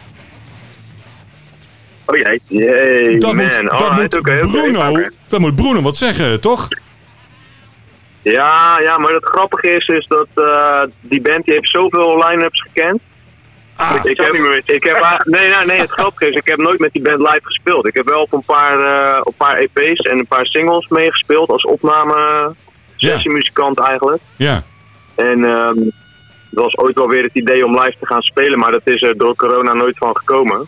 Oh jee. Jee, Dat man. moet, dat Alright, moet oké, Bruno, dat moet Bruno wat zeggen, toch? Ja, ja, maar het grappige is, is dat eh, die band die heeft zoveel line-ups gekend. Ah, ik, heb, ik heb, nee, nee, nee, het grappige is, ik heb nooit met die band live gespeeld. Ik heb wel op een paar, eh, op een paar EP's en een paar singles meegespeeld als opname sessiemuzikant eigenlijk. ja. En ehm het was ooit wel weer het idee om live te gaan spelen, maar dat is er door corona nooit van gekomen.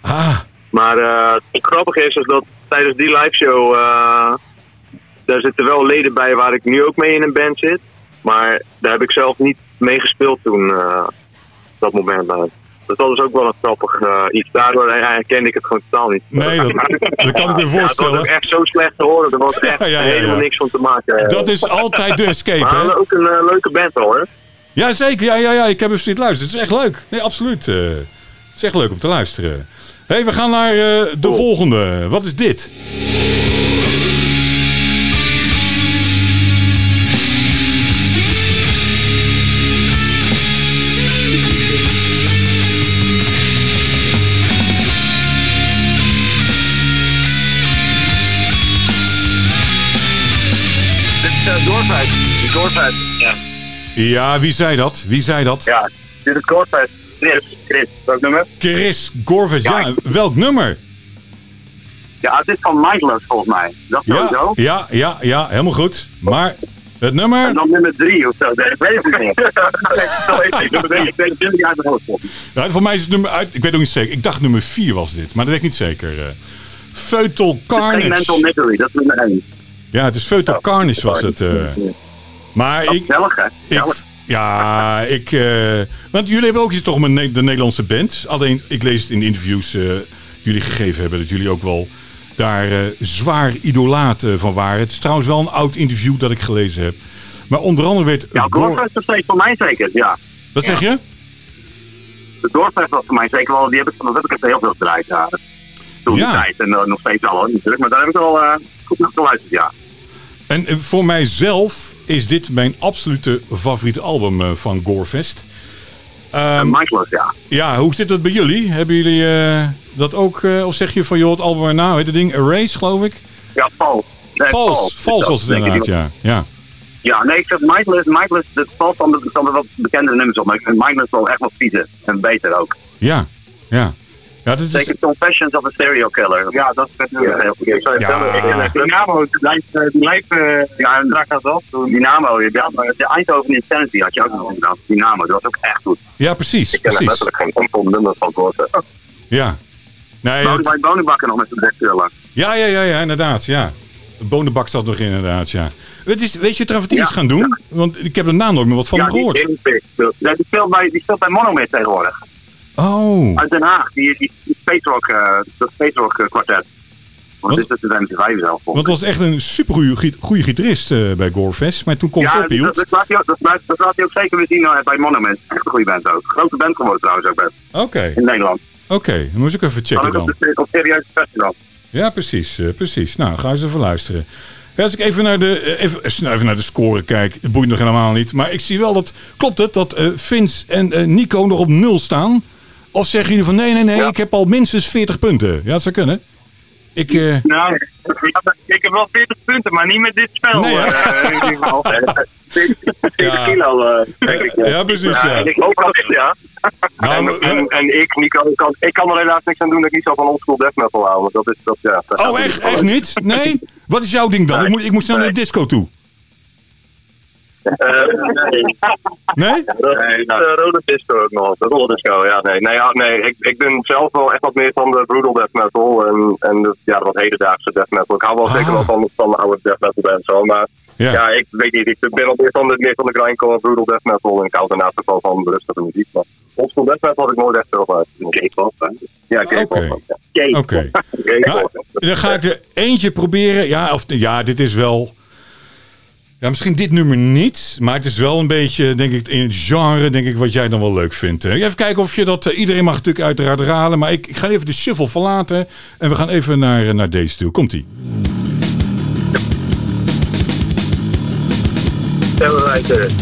Ah, Maar eh, het grappige is, is dat tijdens die live show, eh, daar zitten wel leden bij waar ik nu ook mee in een band zit. Maar daar heb ik zelf niet mee gespeeld toen, dat moment. Dus dat is ook wel een grappig eh, iets. Daardoor herkende ik het gewoon totaal niet. Nee, dat, (laughs) dat kan ik me Ja, het was voorstellen. ook echt zo slecht te horen. Er was (laughs) echt Ja, ja, helemaal niks van te maken. Dat is altijd de escape, maar hè? ook een eh, leuke band hoor. Ja, zeker. Ja, ja, ja. Ik heb even zitten luisteren. Het is echt leuk. Nee, absoluut. eh, het is echt leuk om te luisteren. Hey, we gaan naar de volgende. Wat is dit? Ja. Ja, wie zei dat? Wie zei dat? Ja, dit is Doorfest. Chris, Chris, welk nummer? Chris Gorvis, ja. Ja. Welk nummer? Ja, het is van Mindless volgens mij. Dat Ja, sowieso. ja, ja, ja, helemaal goed. Maar het nummer? En dan nummer drie of zo. Nee, (laughs) ik weet het niet. Ik nummer drie. Ik weet het niet uit mijn hoofd. Nou, voor mij is het nummer uit. Ik weet ook niet zeker. Ik dacht nummer 4 was dit, maar dat weet ik niet zeker. eh Feutal Geen Mental Carnage. Misery, dat is nummer één. Ja, het is Feutal Carnage was het. eh. Maar ik, ja, ik. eh, want jullie hebben ook iets toch met Ne- de Nederlandse band. Alleen, ik lees het in de interviews eh, jullie gegeven hebben dat jullie ook wel daar eh, zwaar idolaat eh, van waren. Het is trouwens wel een oud interview dat ik gelezen heb. Maar onder andere werd. Ja, Doorfest is steeds voor mij zeker, ja. Wat zeg je? De Doorfest was voor mij zeker wel, die heb ik, dat heb ik echt heel veel gedraaid, ja. Toen die Ja. tijd. En nog steeds al, hoor, natuurlijk. Maar daar heb ik wel eh, goed naar geluisterd, ja. En voor mijzelf is dit mijn absolute favoriete album eh, van Gorefest. Ehm, En Mindless, ja. ja, hoe zit dat bij jullie? Hebben jullie eh, dat ook? eh, of zeg je van joh, het album erna, weet het ding? Erase, geloof ik? Ja, Vals. Nee, Vals, Vals was het inderdaad, ja. ja. Ja, nee, ik zeg Mindless, Mindless, dat valt van de, van de wat bekende nummers op. Maar ik vind Mindless wel echt wat viezer. En beter ook. Ja, ja. Ja, dat is, Zeker Confessions of a Serial Killer. Ja, dat is. Ja, heel goed. Ja. Dynamo, die lijf, eh, ja, en dat wel. Dynamo, ja, maar de Eindhoven Insanity had je ook nog gedaan. Dynamo, dat was ook echt goed. ja, precies, Ik ken er letterlijk geen enkel nummer van Doorfest. Ja. Nee, bij Bonenbakken nog met zijn dekkullen. ja, ja, ja, ja, inderdaad, ja. De bonenbak zat nog in, inderdaad, ja. Het is, weet je wat Travertine is Ja, gaan doen? Want ik heb er na nooit meer wat van Ja, hem die, gehoord. die, ja, die, speelt bij, die speelt bij Monomid tegenwoordig. Oh, Uit Den Haag, die, die, die Space Rock, eh, dat Space Rock eh, kwartet. Want dit is de MC5 zelf. want het was echt een supergoeie goede gitarist eh, bij Gorefest. Maar toen kon ze Ja, dat, ophield. dat, laat hij ook, dat, laat- dat laat hij ook zeker weer zien bij Monument. Echt een goede band ook. Grote band geworden trouwens ook best. Oké, In Nederland. oké. Dan moet ik even checken dan. op, de, op serieuze festival. Ja, precies, precies. Nou, ga eens even luisteren. Als ik even naar, de, even, snel even naar de score kijk, het boeit nog helemaal niet. Maar ik zie wel dat, klopt het, dat Vince en Nico nog op nul staan? Of zeggen jullie van nee, nee, nee, ik heb al minstens 40 punten? Ja, dat zou kunnen. Ik, eh, Nou, ik, heb wel 40 punten, maar niet met dit spel. Nee, ja. eh, in ieder geval. 40 (laughs) Ja. kilo, eh, denk ik. ja, precies, ja. ik hoop dat ja. Nou, En, en, en ik, Nico, kan, ik kan er helaas niks aan doen dat ik niet zo van oldschool death metal hou. Want dat is, dat, ja, dat oh, echt, echt niet? Nee? Wat is jouw ding dan? Ik moet, ik moet snel naar de disco toe. Eh, nee. Nee? Nee, nou, rode disco ook nog. De rode disco, ja, nee. Nee, ja, nee ik, ik ben zelf wel echt wat meer van de brutal death metal en, en de, ja, wat hedendaagse death metal. Ik hou wel Ah. zeker wel van, van de oude death metal bands, zo, maar Ja. ja. ik weet niet. Ik ben wel meer van de, meer van de grindcore, brutal death metal en ik hou daarnaast ook wel van de rustige muziek. Maar oldschool death metal had ik nooit echt veel van. K-pop? Ja, K-pop. Oké. ja. K. Oké. (laughs) Nou, dan ga ik er eentje proberen. Ja, of, ja, dit is wel... Ja, misschien dit nummer niet. Maar het is wel een beetje, denk ik, in het genre, denk ik, wat jij dan wel leuk vindt. Even kijken of je dat... eh, iedereen mag natuurlijk uiteraard raden. Maar ik, ik ga even de shuffle verlaten. En we gaan even naar, eh, naar deze toe. Komt-ie.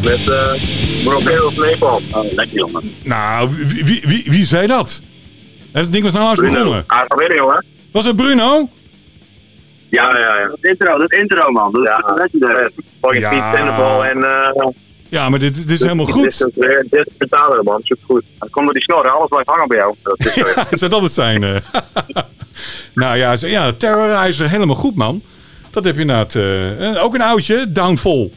Met uh, of Napalm. Oh, lekker jongen. Nou, wie, wie, wie, wie zei dat? Het ding was nou laatst begonnen. Ah, weet. Was het Bruno? Ja, ja, ja. Dat intro, dat intro man. Dat is Ja. legendary. Fucking Ja. Pete en... eh Ja, maar dit, dit is helemaal Dit goed. is dit is betalen man, supergoed. Dan komt door die snorren, alles blijft hangen bij jou. (laughs) Dat is zo. Zou dat het zijn? eh? (laughs) nou ja, ja, Terrorizer, helemaal goed, man. Dat heb je inderdaad. eh, eh, ook een oudje, Downfall.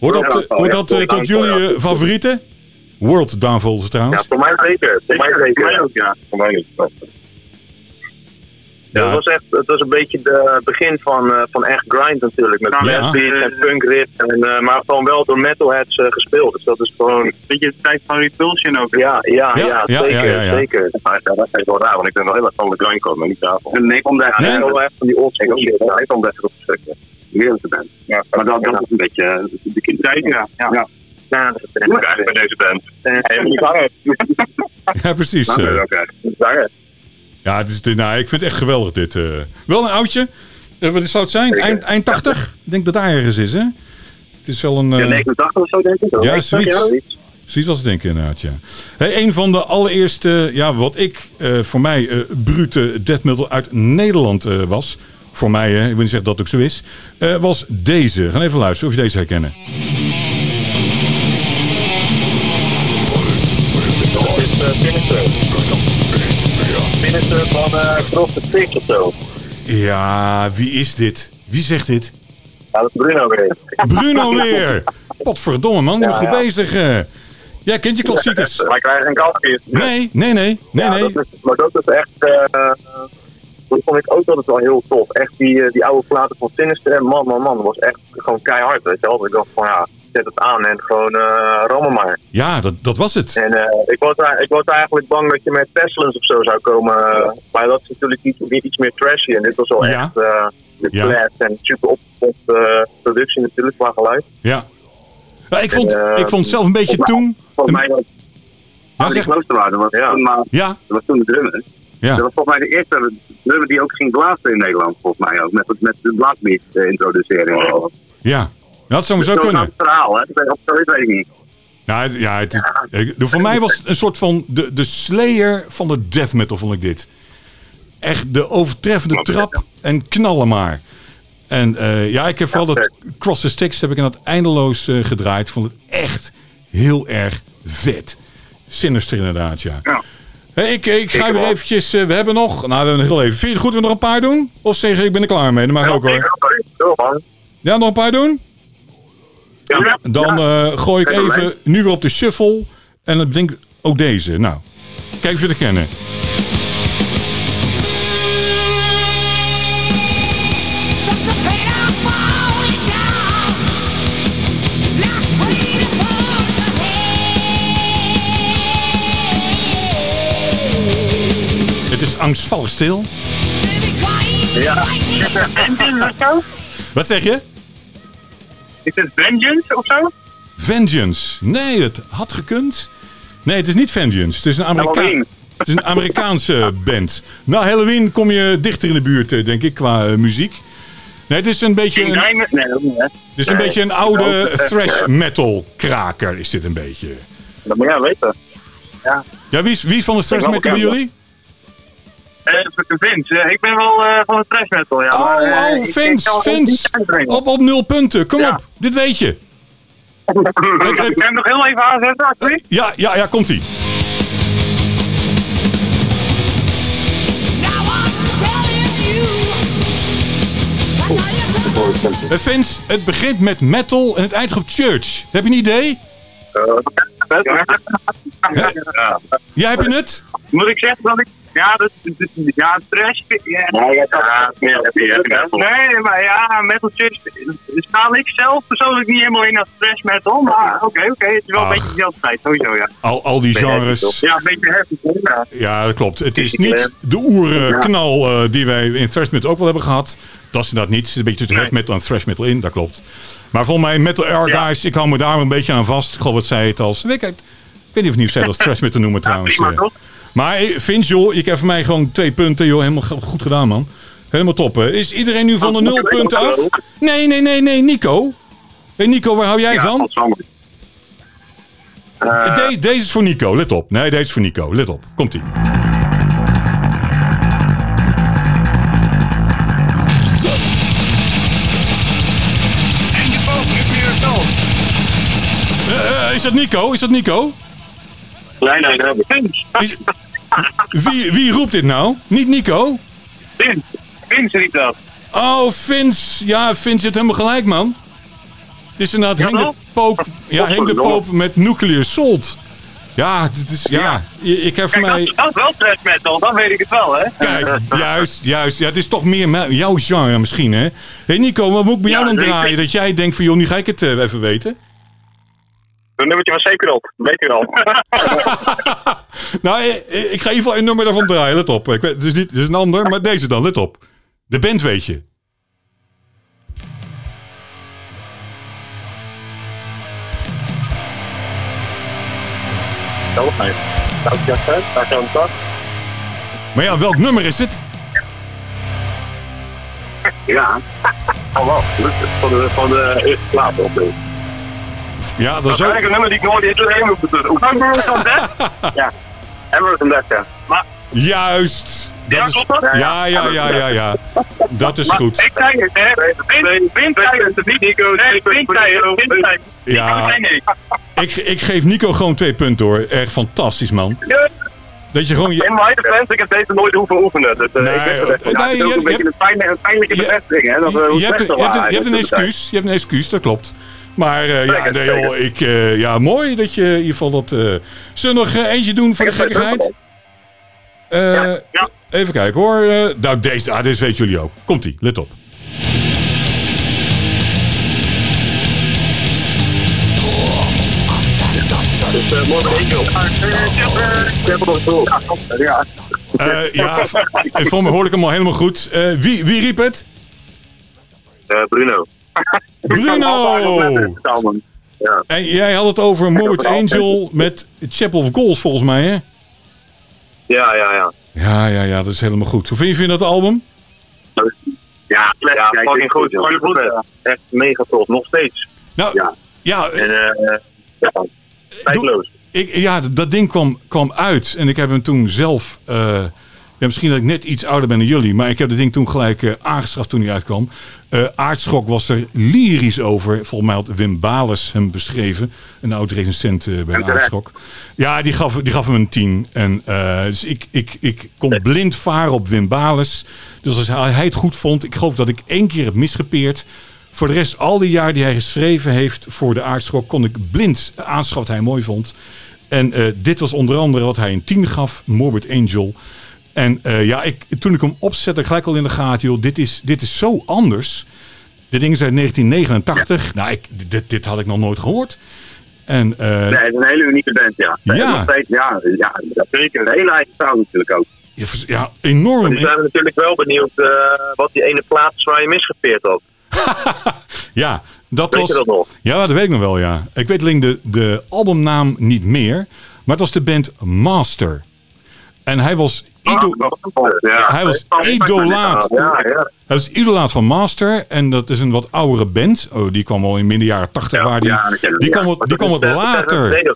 Hoort dat, eh, hoort ja, dat eh, tot Downfall, jullie ja. eh, favorieten? World Downfall Ja, trouwens. voor mij zeker. Voor mij Zeker, zeker. voor mij ook, ja. Voor mij. Ja, Ja. dat was echt, het was een beetje het begin van, eh, van echt grind natuurlijk. Met Ja. ja. en punk riff. En, eh, maar gewoon wel door metalheads eh, gespeeld. Dus dat is gewoon... Beetje de tijd van Repulsion ook. Ja, ja, Ja, ja, ja, zeker. ja, ja, ja. zeker. Maar ja, dat is wel raar, want ik ben wel heel erg van de grindcore, maar niet daarvan. En nee, komt daar. Nee? Wel echt van die old Ik school ook shit. Ik vond best wel verschrikkelijk. Heerlijke band. Ja, maar dat, dat is een beetje eh, de kindertijd. Ja. Ja. Ja. Ja, dat is ik eigenlijk bij deze band. Ja, precies. Nou, eh. oké. Hangen. Ja, het is, nou, ik vind het echt geweldig dit. eh. Wel een oudje. Eh, wat zou het zijn? Eind, eind 80? Ik denk dat daar ergens is, hè? Het is wel een... eh, Ja, 89 of zo denk ik. Ja, zoiets. Zoiets was het denk ik inderdaad, ja. Hey, een van de allereerste, ja, wat ik eh, voor mij eh brute death metal uit Nederland eh, was. voor mij, hè, ik wil niet zeggen dat het ook zo is, eh, was deze. Gaan even luisteren of je deze herkennen. Van uh, Cross the Six of zo. Ja, wie is dit? Wie zegt dit? Ja, dat is Bruno weer. Bruno (laughs) weer! Potverdomme man, bent goed bezig. eh. Jij kent je klassiekers. (laughs) Wij krijgen een kansje. Nee, nee, nee, nee, Ja, nee. Dat is, maar dat is echt. eh dat vond ik ook altijd wel heel tof. Echt die, eh, die oude platen van Sinister. Man, man, man. Dat was echt gewoon keihard. Weet je wel. Ik dacht van ja, zet het aan en gewoon eh rammen maar. Ja, dat, dat was het. En eh, ik, was, ik was eigenlijk bang dat je met Pestilence of zo zou komen. maar dat is natuurlijk iets, iets meer trashy. En dit was wel Ja. echt. eh de Ja. flat en super opgepompt eh, productie natuurlijk qua geluid. Ja. Ja, ik, vond, En, ik vond zelf een beetje toen... Volgens mij was Ja, Arie zeg, Kloosterwaarde was, Ja. toen maar, ja, dat was toen de drummer. ja. Dat was volgens mij de eerste drummer die ook ging blazen in Nederland, volgens mij ook. Met, met de blaasbeat introducering. ja. Dat zou zo kunnen. oud verhaal, hè? Ik weet, ik niet. Nou, ja, het, voor mij was het een soort van de, de slayer van de death metal, vond ik dit. Echt de overtreffende trap en knallen maar. En eh, ja, ik heb vooral dat Cross the Sticks heb ik in dat eindeloos eh, gedraaid. Vond het echt heel erg vet. Sinister inderdaad, ja. Ja. Ik, ik ga weer eventjes, eh, we hebben nog, nou we hebben nog heel even. Vind je het goed dat we nog een paar doen? Of zeg ik ben er klaar mee? Dat mag ook hoor. Ja, nog een paar doen? Ja. Dan eh, gooi ik even nu weer op de shuffle. En dan denk ik ook deze. Nou, kijk of je het kennen. Het is angstvallig stil. Ja. (laughs) Wat zeg je? Is het Vengeance of zo? Vengeance. Nee, het had gekund. Nee, het is niet Vengeance. Het is een, Amerika Halloween. het is een Amerikaanse (laughs) band. Nou, Halloween kom je dichter in de buurt, eh, denk ik, qua eh, muziek. Nee, het is een beetje een? Nee, dat niet, hè? het is een, beetje een oude thrash metal kraker, is dit een beetje. Dat moet jij weten. Ja, wie is, wie is van de thrash metal bij jullie? Eh, Vince, eh, ik ben wel eh, van de trash metal, ja. Oh, oh, ik- ik Vince, het Vince. Op, op nul punten. Kom Ja. op, dit weet je. (laughs) Kan je hem nog heel even aanzetten, alsjeblieft? Ja, ja, ja, komt ie. Now I'm telling you. I know you're so Eh, Vince, het begint met metal en het eindigt op church. Heb je een idee? Ja. Ja, heb je het? Moet ik zeggen dat ik... Ja, dat, dat- ja trash... Ja, Ja, kan ja, je Nee, maar ja, metal church sta ik zelf persoonlijk niet helemaal in als trash metal. Maar oké, oké, het is wel Ach. een beetje dezelfde tijd, sowieso, ja. Al, al die genres. Ja, een beetje heavy. Ja. Ja, dat klopt. Het is niet de oerknal eh die wij in thrash metal ook wel hebben gehad. Dat is inderdaad niet. Er zit een beetje tussen heavy metal en thrash metal in. Dat klopt. Maar volgens mij Metal Air Guys, ik hou me daar een beetje aan vast. Ik geloof wat zij het als... Weet ik, ik weet niet of niet of zij het als (laughs) thrash metal noemen trouwens. prima, eh. toch? Maar eh, Vince, joh, ik heb voor mij gewoon twee punten. Joh, helemaal go- goed gedaan, man. Helemaal top. hè. Is iedereen nu van de nul punten af? Nee, nee, nee, nee, Nico. Hey, Nico, waar hou jij van? De- deze is voor Nico, let op. Nee, deze is voor Nico, let op. Komt-ie. Eh, eh, is dat Nico? Is dat Nico? Nee, nee, dat Is- wie, wie roept dit nou? Niet Nico? Vince, Vince riep dat. Oh, Vince. Ja, Vince zit helemaal gelijk, man. Het is inderdaad Ja, Henk de? Poop. Ja, Henk de Poop met Nuclear Salt. Ja, dit is, ja. Ik heb voor mij... dat, is wel trash metal, dan weet ik het wel, hè. Kijk, (laughs) juist, juist. Ja, het is toch meer me- jouw genre misschien, hè? Hé hey Nico, wat moet ik bij jou Ja, dan draaien? Dat jij denkt van, joh, nu ga ik het eh, even weten. Een nummertje van Sephiroth, weet je wel. (laughs) nou, ik ga in ieder geval een nummer daarvan draaien, let op. Ik weet, het, is niet, het is een ander, maar deze dan, let op. De band weet je. Maar ja, welk nummer is het? Ja. (laughs) Oh, wel. Van de, van de eerste plaat op. Ja, dat Dat is eigenlijk een nummer die ik nooit eerder heb moeten doen. Number van Death? Ja. Emerald and Death, ja. Juist! Dat is, ja, ja, ja, ja, ja. Dat is goed. Ik zei het, hè. Win- Win zei het niet. Nico, nee. Ja, Nee, nee. ik, ik geef Nico gewoon twee punten hoor. Echt fantastisch, man. Dat je gewoon... In Je, mijn defense, ik heb deze nooit hoeven oefenen. Dus, eh, Nee, ik weet het echt wel. nee, ook je- een je beetje een, pijnlijke, een bevestiging? Dat, hoe je, hebt, een- je, hebt, in excuus. Je hebt een excuus, dat klopt. Maar eh, ja, nee, joh, ik, eh, ja, mooi dat je in ieder geval dat... eh zullen we nog eh, eentje doen voor de gekkigheid? Eh, ja. Even kijken hoor. Eh, nou, deze, ah, deze weten jullie ook. Komt-ie, let op. Dus, eh. Ja, Eh, voor me hoorde ik hem al helemaal goed. Eh, wie, wie riep het? Eh, Bruno. Bruno! En jij had het over Morbid Angel met Chapel of Goals volgens mij, hè? Ja, ja, ja. Ja, ja, ja, dat is helemaal goed. Hoe vind je, vind je dat album? Ja, slecht. Ja, Kijk, fucking dit- goed. Goed. hè. Echt mega tof. Nog steeds. Nou, ja, Ja. eh, En eh ja, tijdloos. ik, ja dat ding kwam, kwam uit en ik heb hem toen zelf... eh, ja, misschien dat ik net iets ouder ben dan jullie, maar ik heb dat ding toen gelijk eh, aangeschaft toen hij uitkwam. Eh Aardschok was er lyrisch over. Volgens mij had Wim Bales hem beschreven. Een oud recensent eh, bij. Aardschok. Ja, die gaf, die gaf hem een 10. En, dus ik, ik, ik kon blind varen op Wim Bales. Dus als hij het goed vond, ik geloof dat ik één keer heb misgepeerd. Voor de rest, al die jaren die hij geschreven heeft voor de Aardschok, kon ik blind aanschaffen wat hij mooi vond. En dit was onder andere wat hij een 10 gaf, Morbid Angel. En eh, ja, ik, toen ik hem opzette, gelijk al in de gaten, joh, dit is, dit is zo anders. Dit ding is uit 1989. Nou, ik, dit, dit had ik nog nooit gehoord. En eh, Nee, het is een hele unieke band, ja. Ja. Steeds, ja, ja, zeker. Een hele eigen sound natuurlijk ook. ja, enorm. Zijn we natuurlijk wel benieuwd eh, wat die ene plaat is waar je misgepeerd had. (laughs) Ja, dat Weet was. je dat nog? Ja, dat weet ik nog wel, ja. Ik weet alleen de, de albumnaam niet meer. Maar het was de band Master. En hij was, ido Ja, hij was idolaat. Ja, ja. Hij was idolaat van Master. En dat is een wat oudere band. Oh, die kwam al in midden jaren 80. waar die, die kwam wat, die kwam wat later.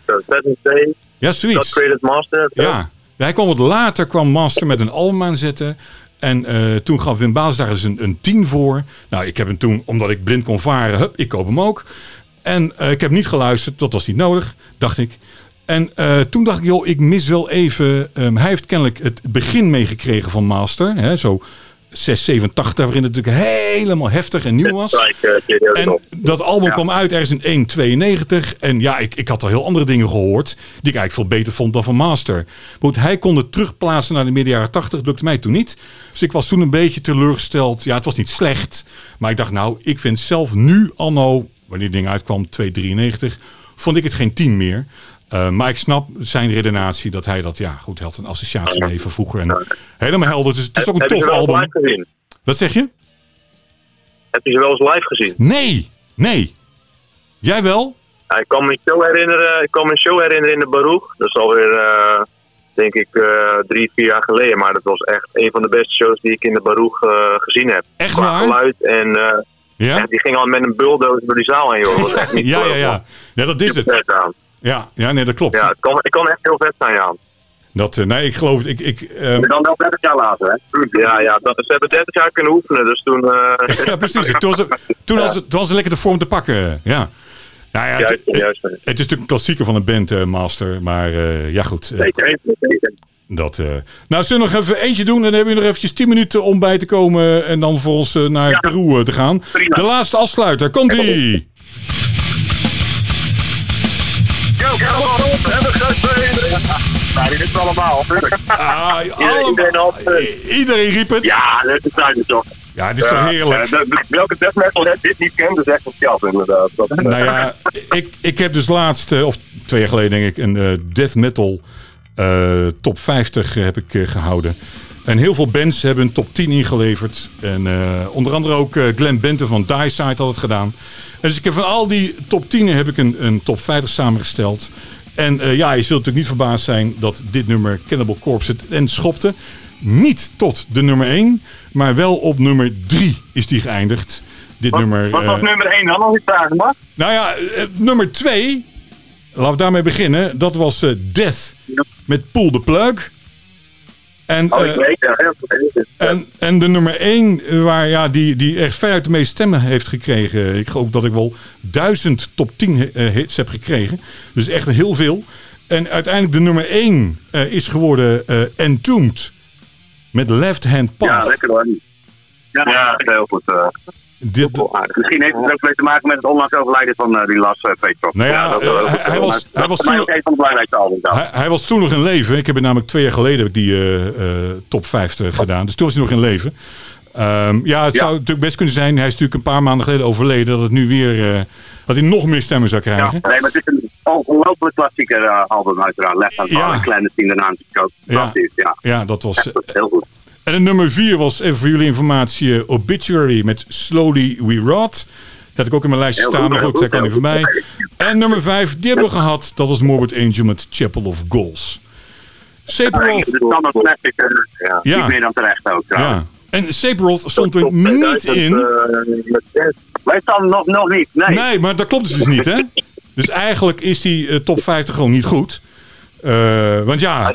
Ja, zoiets. Created Master. Ja. Hij kwam wat later, kwam Master met een album aanzetten. En eh, toen gaf Wim Baas daar eens een, een 10 voor. Nou, ik heb hem toen, omdat ik blind kon varen, hup, ik koop hem ook. En eh, ik heb niet geluisterd, dat was niet nodig, dacht ik. En eh, toen dacht ik, joh, ik mis wel even... ehm, hij heeft kennelijk het begin meegekregen van Master. Hè, zo 6, 7, 80, waarin het natuurlijk helemaal heftig en nieuw was. Eh, En dat album kwam uit ergens in 1,92. En ja, ik, ik had al heel andere dingen gehoord. Die ik eigenlijk veel beter vond dan van Master. Goed, hij kon het terugplaatsen naar de midden jaren 80. Dat lukte mij toen niet. Dus ik was toen een beetje teleurgesteld. Ja, het was niet slecht. Maar ik dacht, nou, ik vind zelf nu, anno, wanneer het ding uitkwam, 2,93. Vond ik het geen 10 meer. Uh, maar ik snap zijn redenatie dat hij dat, ja, goed, hij had een associatie mee van vroeger. En helemaal helder. Dus het is ook een tof album. Wat zeg je? Heb je ze wel eens live gezien? Nee, nee. Jij wel? Ja, ik kan me een show herinneren, ik kan me een show herinneren in de Baruch. Dat is alweer, eh, denk ik, eh, drie, vier jaar geleden. Maar dat was echt een van de beste shows die ik in de Baruch eh, gezien heb. Echt Qua waar? geluid en eh, Ja? echt, die ging al met een bulldozer door die zaal heen, joh. Dat was echt (laughs) niet Ja, ja, ja. Ja, dat is het. Aan. Ja, ja nee, dat klopt. Ja, het kan, het kan echt heel vet zijn, ja. Dat, eh, nee, ik geloof het. Ik, ik, ehm, dan wel 30 jaar later, hè? Ja, ja dat, ze hebben 30 jaar kunnen oefenen, dus toen... eh, (laughs) ja, precies. (laughs) Toen was, het, toen, was het, toen was het lekker de vorm te pakken. Ja. Nou ja, het, Juist, juist. het is natuurlijk een klassieker van een band, eh, Master. Maar eh, ja, goed. eh, Zeker, zeker. dat, eh. Nou, zullen we nog even eentje doen? En dan hebben we nog eventjes 10 minuten om bij te komen. En dan voor ons eh, naar Peru eh, te gaan. Prima. De laatste afsluiter. Komt-ie! Nou, dit is allemaal. Ah, Iedereen allemaal- had, eh, I- Iedereen riep het. Ja, dat is duidelijk toch. Ja, het is toch heerlijk. De- de- welke death metal dit niet kent, is echt een schat inderdaad. Dat, Nou ja, ik, ik heb dus laatst, eh, of twee jaar geleden denk ik, een eh, death metal eh, top 50 heb ik eh, gehouden. En heel veel bands hebben een top 10 ingeleverd. En eh, onder andere ook eh, Glenn Benton van Die Side had het gedaan. En dus ik heb van al die top 10 heb ik een, een top 50 samengesteld. En eh, ja, je zult natuurlijk niet verbaasd zijn dat dit nummer Cannibal Corpse het en schopte. Niet tot de nummer 1, maar wel op nummer 3 is die geëindigd. Dit nummer. Wat was nummer 1 dan, als ik vragen mag? nou ja, nummer 2, laten we daarmee beginnen. Dat was Death met Pull the Plug. En, Oh, eh, ik weet ja, en, en de nummer 1, waar, ja, die, die echt veruit de meeste stemmen heeft gekregen. Ik geloof dat ik wel duizend top 10 eh, hits heb gekregen. Dus echt heel veel. En uiteindelijk de nummer 1 eh, is geworden eh, Entombed. Met Left Hand Ja, Path. lekker hoor. Ja, heel goed. eh. Dit, Misschien heeft het ook mee te maken met het onlangs overlijden van eh, die Las uh, Petrov. nou ja, Ja, dat eh, hij, was, hij, was toen, ook een van de belangrijkste albums. dan. hij, hij was toen nog in leven. Ik heb het namelijk twee jaar geleden die eh, top 50 gedaan. Dus toen was hij nog in leven. Ehm, ja, het Ja. zou natuurlijk best kunnen zijn. Hij is natuurlijk een paar maanden geleden overleden. Dat het nu weer. dat hij nog meer stemmen zou krijgen. Nee, maar het is een ongelooflijk klassieker album uiteraard. Left Hand Ja. En Clandestine daarna natuurlijk ook. Ja. Ja. Ja, dat was. Dat heel goed. En de nummer 4 was, even voor jullie informatie, eh, Obituary met Slowly We Rot. Dat had ik ook in mijn lijstje staan, maar goed, daar kan niet voorbij. En nummer 5, die hebben we gehad. Dat was Morbid Angel met Chapel of Goals. Sephiroth, eh, Ja. niet ja, meer dan terecht ook. ja. En Sephiroth stond er niet 2000, in. eh. Wij staan nog, nog niet. Nee. Nee, maar dat klopt dus niet, hè? (laughs) Dus eigenlijk is die eh, top 50 gewoon niet goed. Eh, want ja, uh,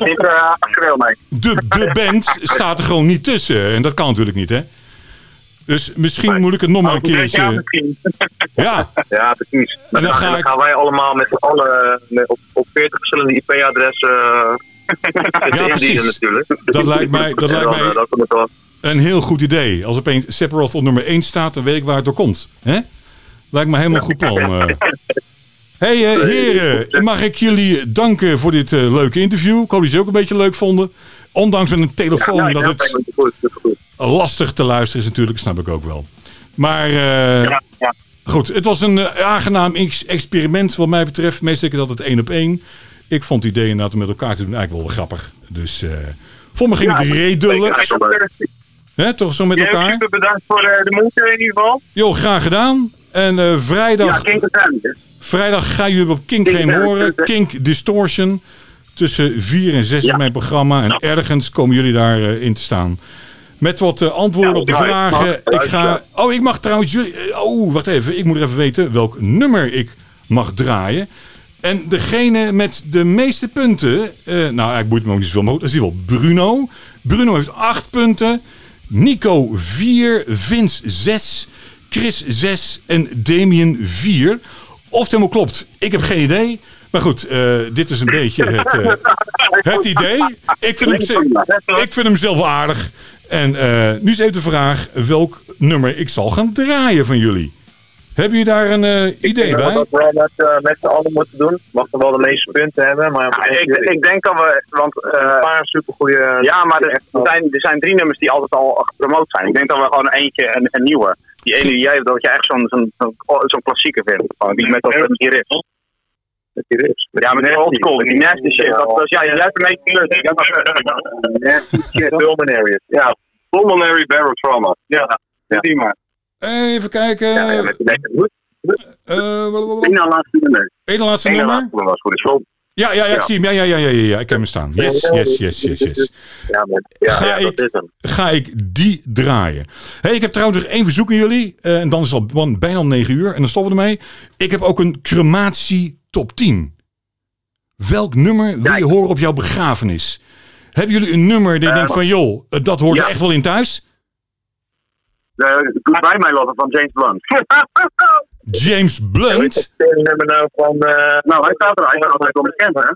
mee. de, de band staat er gewoon niet tussen. En dat kan natuurlijk niet, hè? Dus misschien moet ik het nog maar een zes jaar keertje... misschien. Ja, (laughs) Ja, precies. En Dan, dan gaan, ga dan ik- gaan wij allemaal met z'n allen eh, op, op 40 verschillende IP-adressen (laughs) Ja, precies. natuurlijk. Dat lijkt mij- dat (laughs) lijkt mij- eh, dat wel. een heel goed idee. Als opeens Sephiroth op nummer 1 staat, dan weet ik waar het door komt. Hè? Lijkt me helemaal een goed plan. eh. Hey, eh, heren, mag ik jullie danken voor dit eh, leuke interview. Ik hoop dat jullie het ook een beetje leuk vonden. Ondanks met een telefoon Ja, dat ja, het lastig te luisteren is natuurlijk, snap ik ook wel. Maar eh, goed, het was een aangenaam ex- experiment wat mij betreft. Meestal dat het één op één. Ik vond het idee inderdaad om met elkaar te doen eigenlijk wel grappig. Dus voor me ging het redelijk. Hè, toch zo met elkaar. super bedankt voor de moeite in ieder geval. Jo, graag gedaan. En Ja, vrijdag, of Ten. Vrijdag ga je op Kink Game horen. Kink Distortion. Tussen 4 en 6 in mijn programma. En ergens komen jullie daar eh, in te staan. Met wat eh, antwoorden op de ik vragen. Ik ga, oh, ik mag trouwens jullie... eh, Oh, wacht even. Ik moet er even weten welk nummer ik mag draaien. En degene met de meeste punten... eh, nou, eigenlijk boeit me ook niet zoveel, maar dat is in ieder geval Bruno. Bruno heeft 8 punten. Nico 4. Vince 6. Chris 6 en Damien 4. Of het helemaal klopt, ik heb geen idee. Maar goed, eh, dit is een beetje het, eh, het idee. Ik vind, hem, ik vind hem zelf wel aardig. En eh, nu is even de vraag welk nummer ik zal gaan draaien van jullie. Hebben jullie daar een eh, idee Ik denk bij? dat we dat wel met, met z'n allen moeten doen. Mag er wel de meeste punten hebben, maar Ja, ik, ik denk dat we, want eh, een paar supergoeie. ja, maar er, er zijn, er zijn drie nummers die altijd al gepromoot zijn. Ik denk dat we gewoon eentje een, een nieuwe. Die ene die jij hebt, dat je echt zo'n zo'n zo'n zo'n klassieker vindt. Die met dat met die riff. Met die riffs. Ja, met die old school, die nasty shit. Dat, dat is, ja, jij hebt ermee Pulmonary. Ja, Pulmonary Barrel Trauma. Ja, die maar. Even kijken. Ja, ja, met die lekker Eh, blablabla. Eén na laatste nummer. Eén laatste nummer. laatste was goed. Is wel. Ja, ja, ja, ik Ja. zie hem. Ja, ja, ja, ja, ja, ik heb hem staan. Yes, yes, yes, yes, yes. Ja, Ga ja, ik- dat ga ik die draaien. Hey, ik heb trouwens nog één verzoek aan jullie. eh, en dan is het al bijna al 9 uur. En dan stoppen we ermee. Ik heb ook een crematie top 10. Welk nummer wil je horen op jouw begrafenis? Hebben jullie een nummer die je denkt van... joh, eh, dat hoort er echt wel in thuis? De Goodbye My Lover van James Blunt. (laughs) James Blunt? Het nummer nou van, eh nou, hij staat er eigenlijk altijd wel bekend, hè?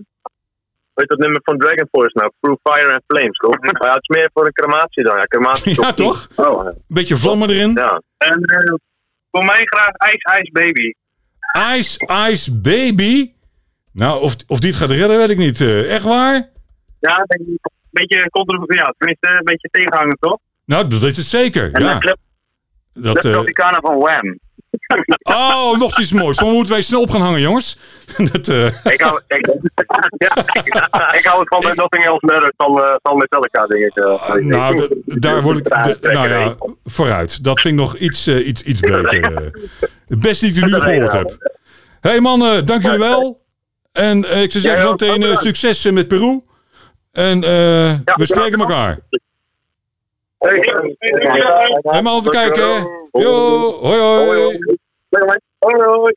weet dat nummer van Dragon Force nou? Through Fire and Flames, toch? Maar ja, het is meer voor een crematie dan. Ja, crematie Ja, top 10. toch? Oh. Een beetje vlammen erin. Ja. En eh, voor mij graag Ice Ice Baby. Ice Ice Baby. Nou, of, of die het gaat redden, weet ik niet. Eh, echt waar? Ja, een beetje controversieel. Ja, tenminste een beetje tegenhangen, toch? Nou, dat is het zeker. En Ja. de Club, Dat, Club van Wham. Oh, nog iets moois. Dan moeten wij snel op gaan hangen, jongens. (laughs) dat, eh, Ik hou, ik, (laughs) ja, ik hou het van Nothing Else Matters van, eh van Metallica, denk ik. eh. nou, d- daar word ik. nou ja, vooruit. Dat vind ik nog iets, eh, iets, iets beter. eh. Het beste die ik nu gehoord heb. hey mannen, dank jullie wel. En eh, ik zou zeggen zo meteen eh, succes eh, met Peru. En eh, we spreken elkaar. Helemaal te kijken. Yo, hoi hoi. Hoi hoi.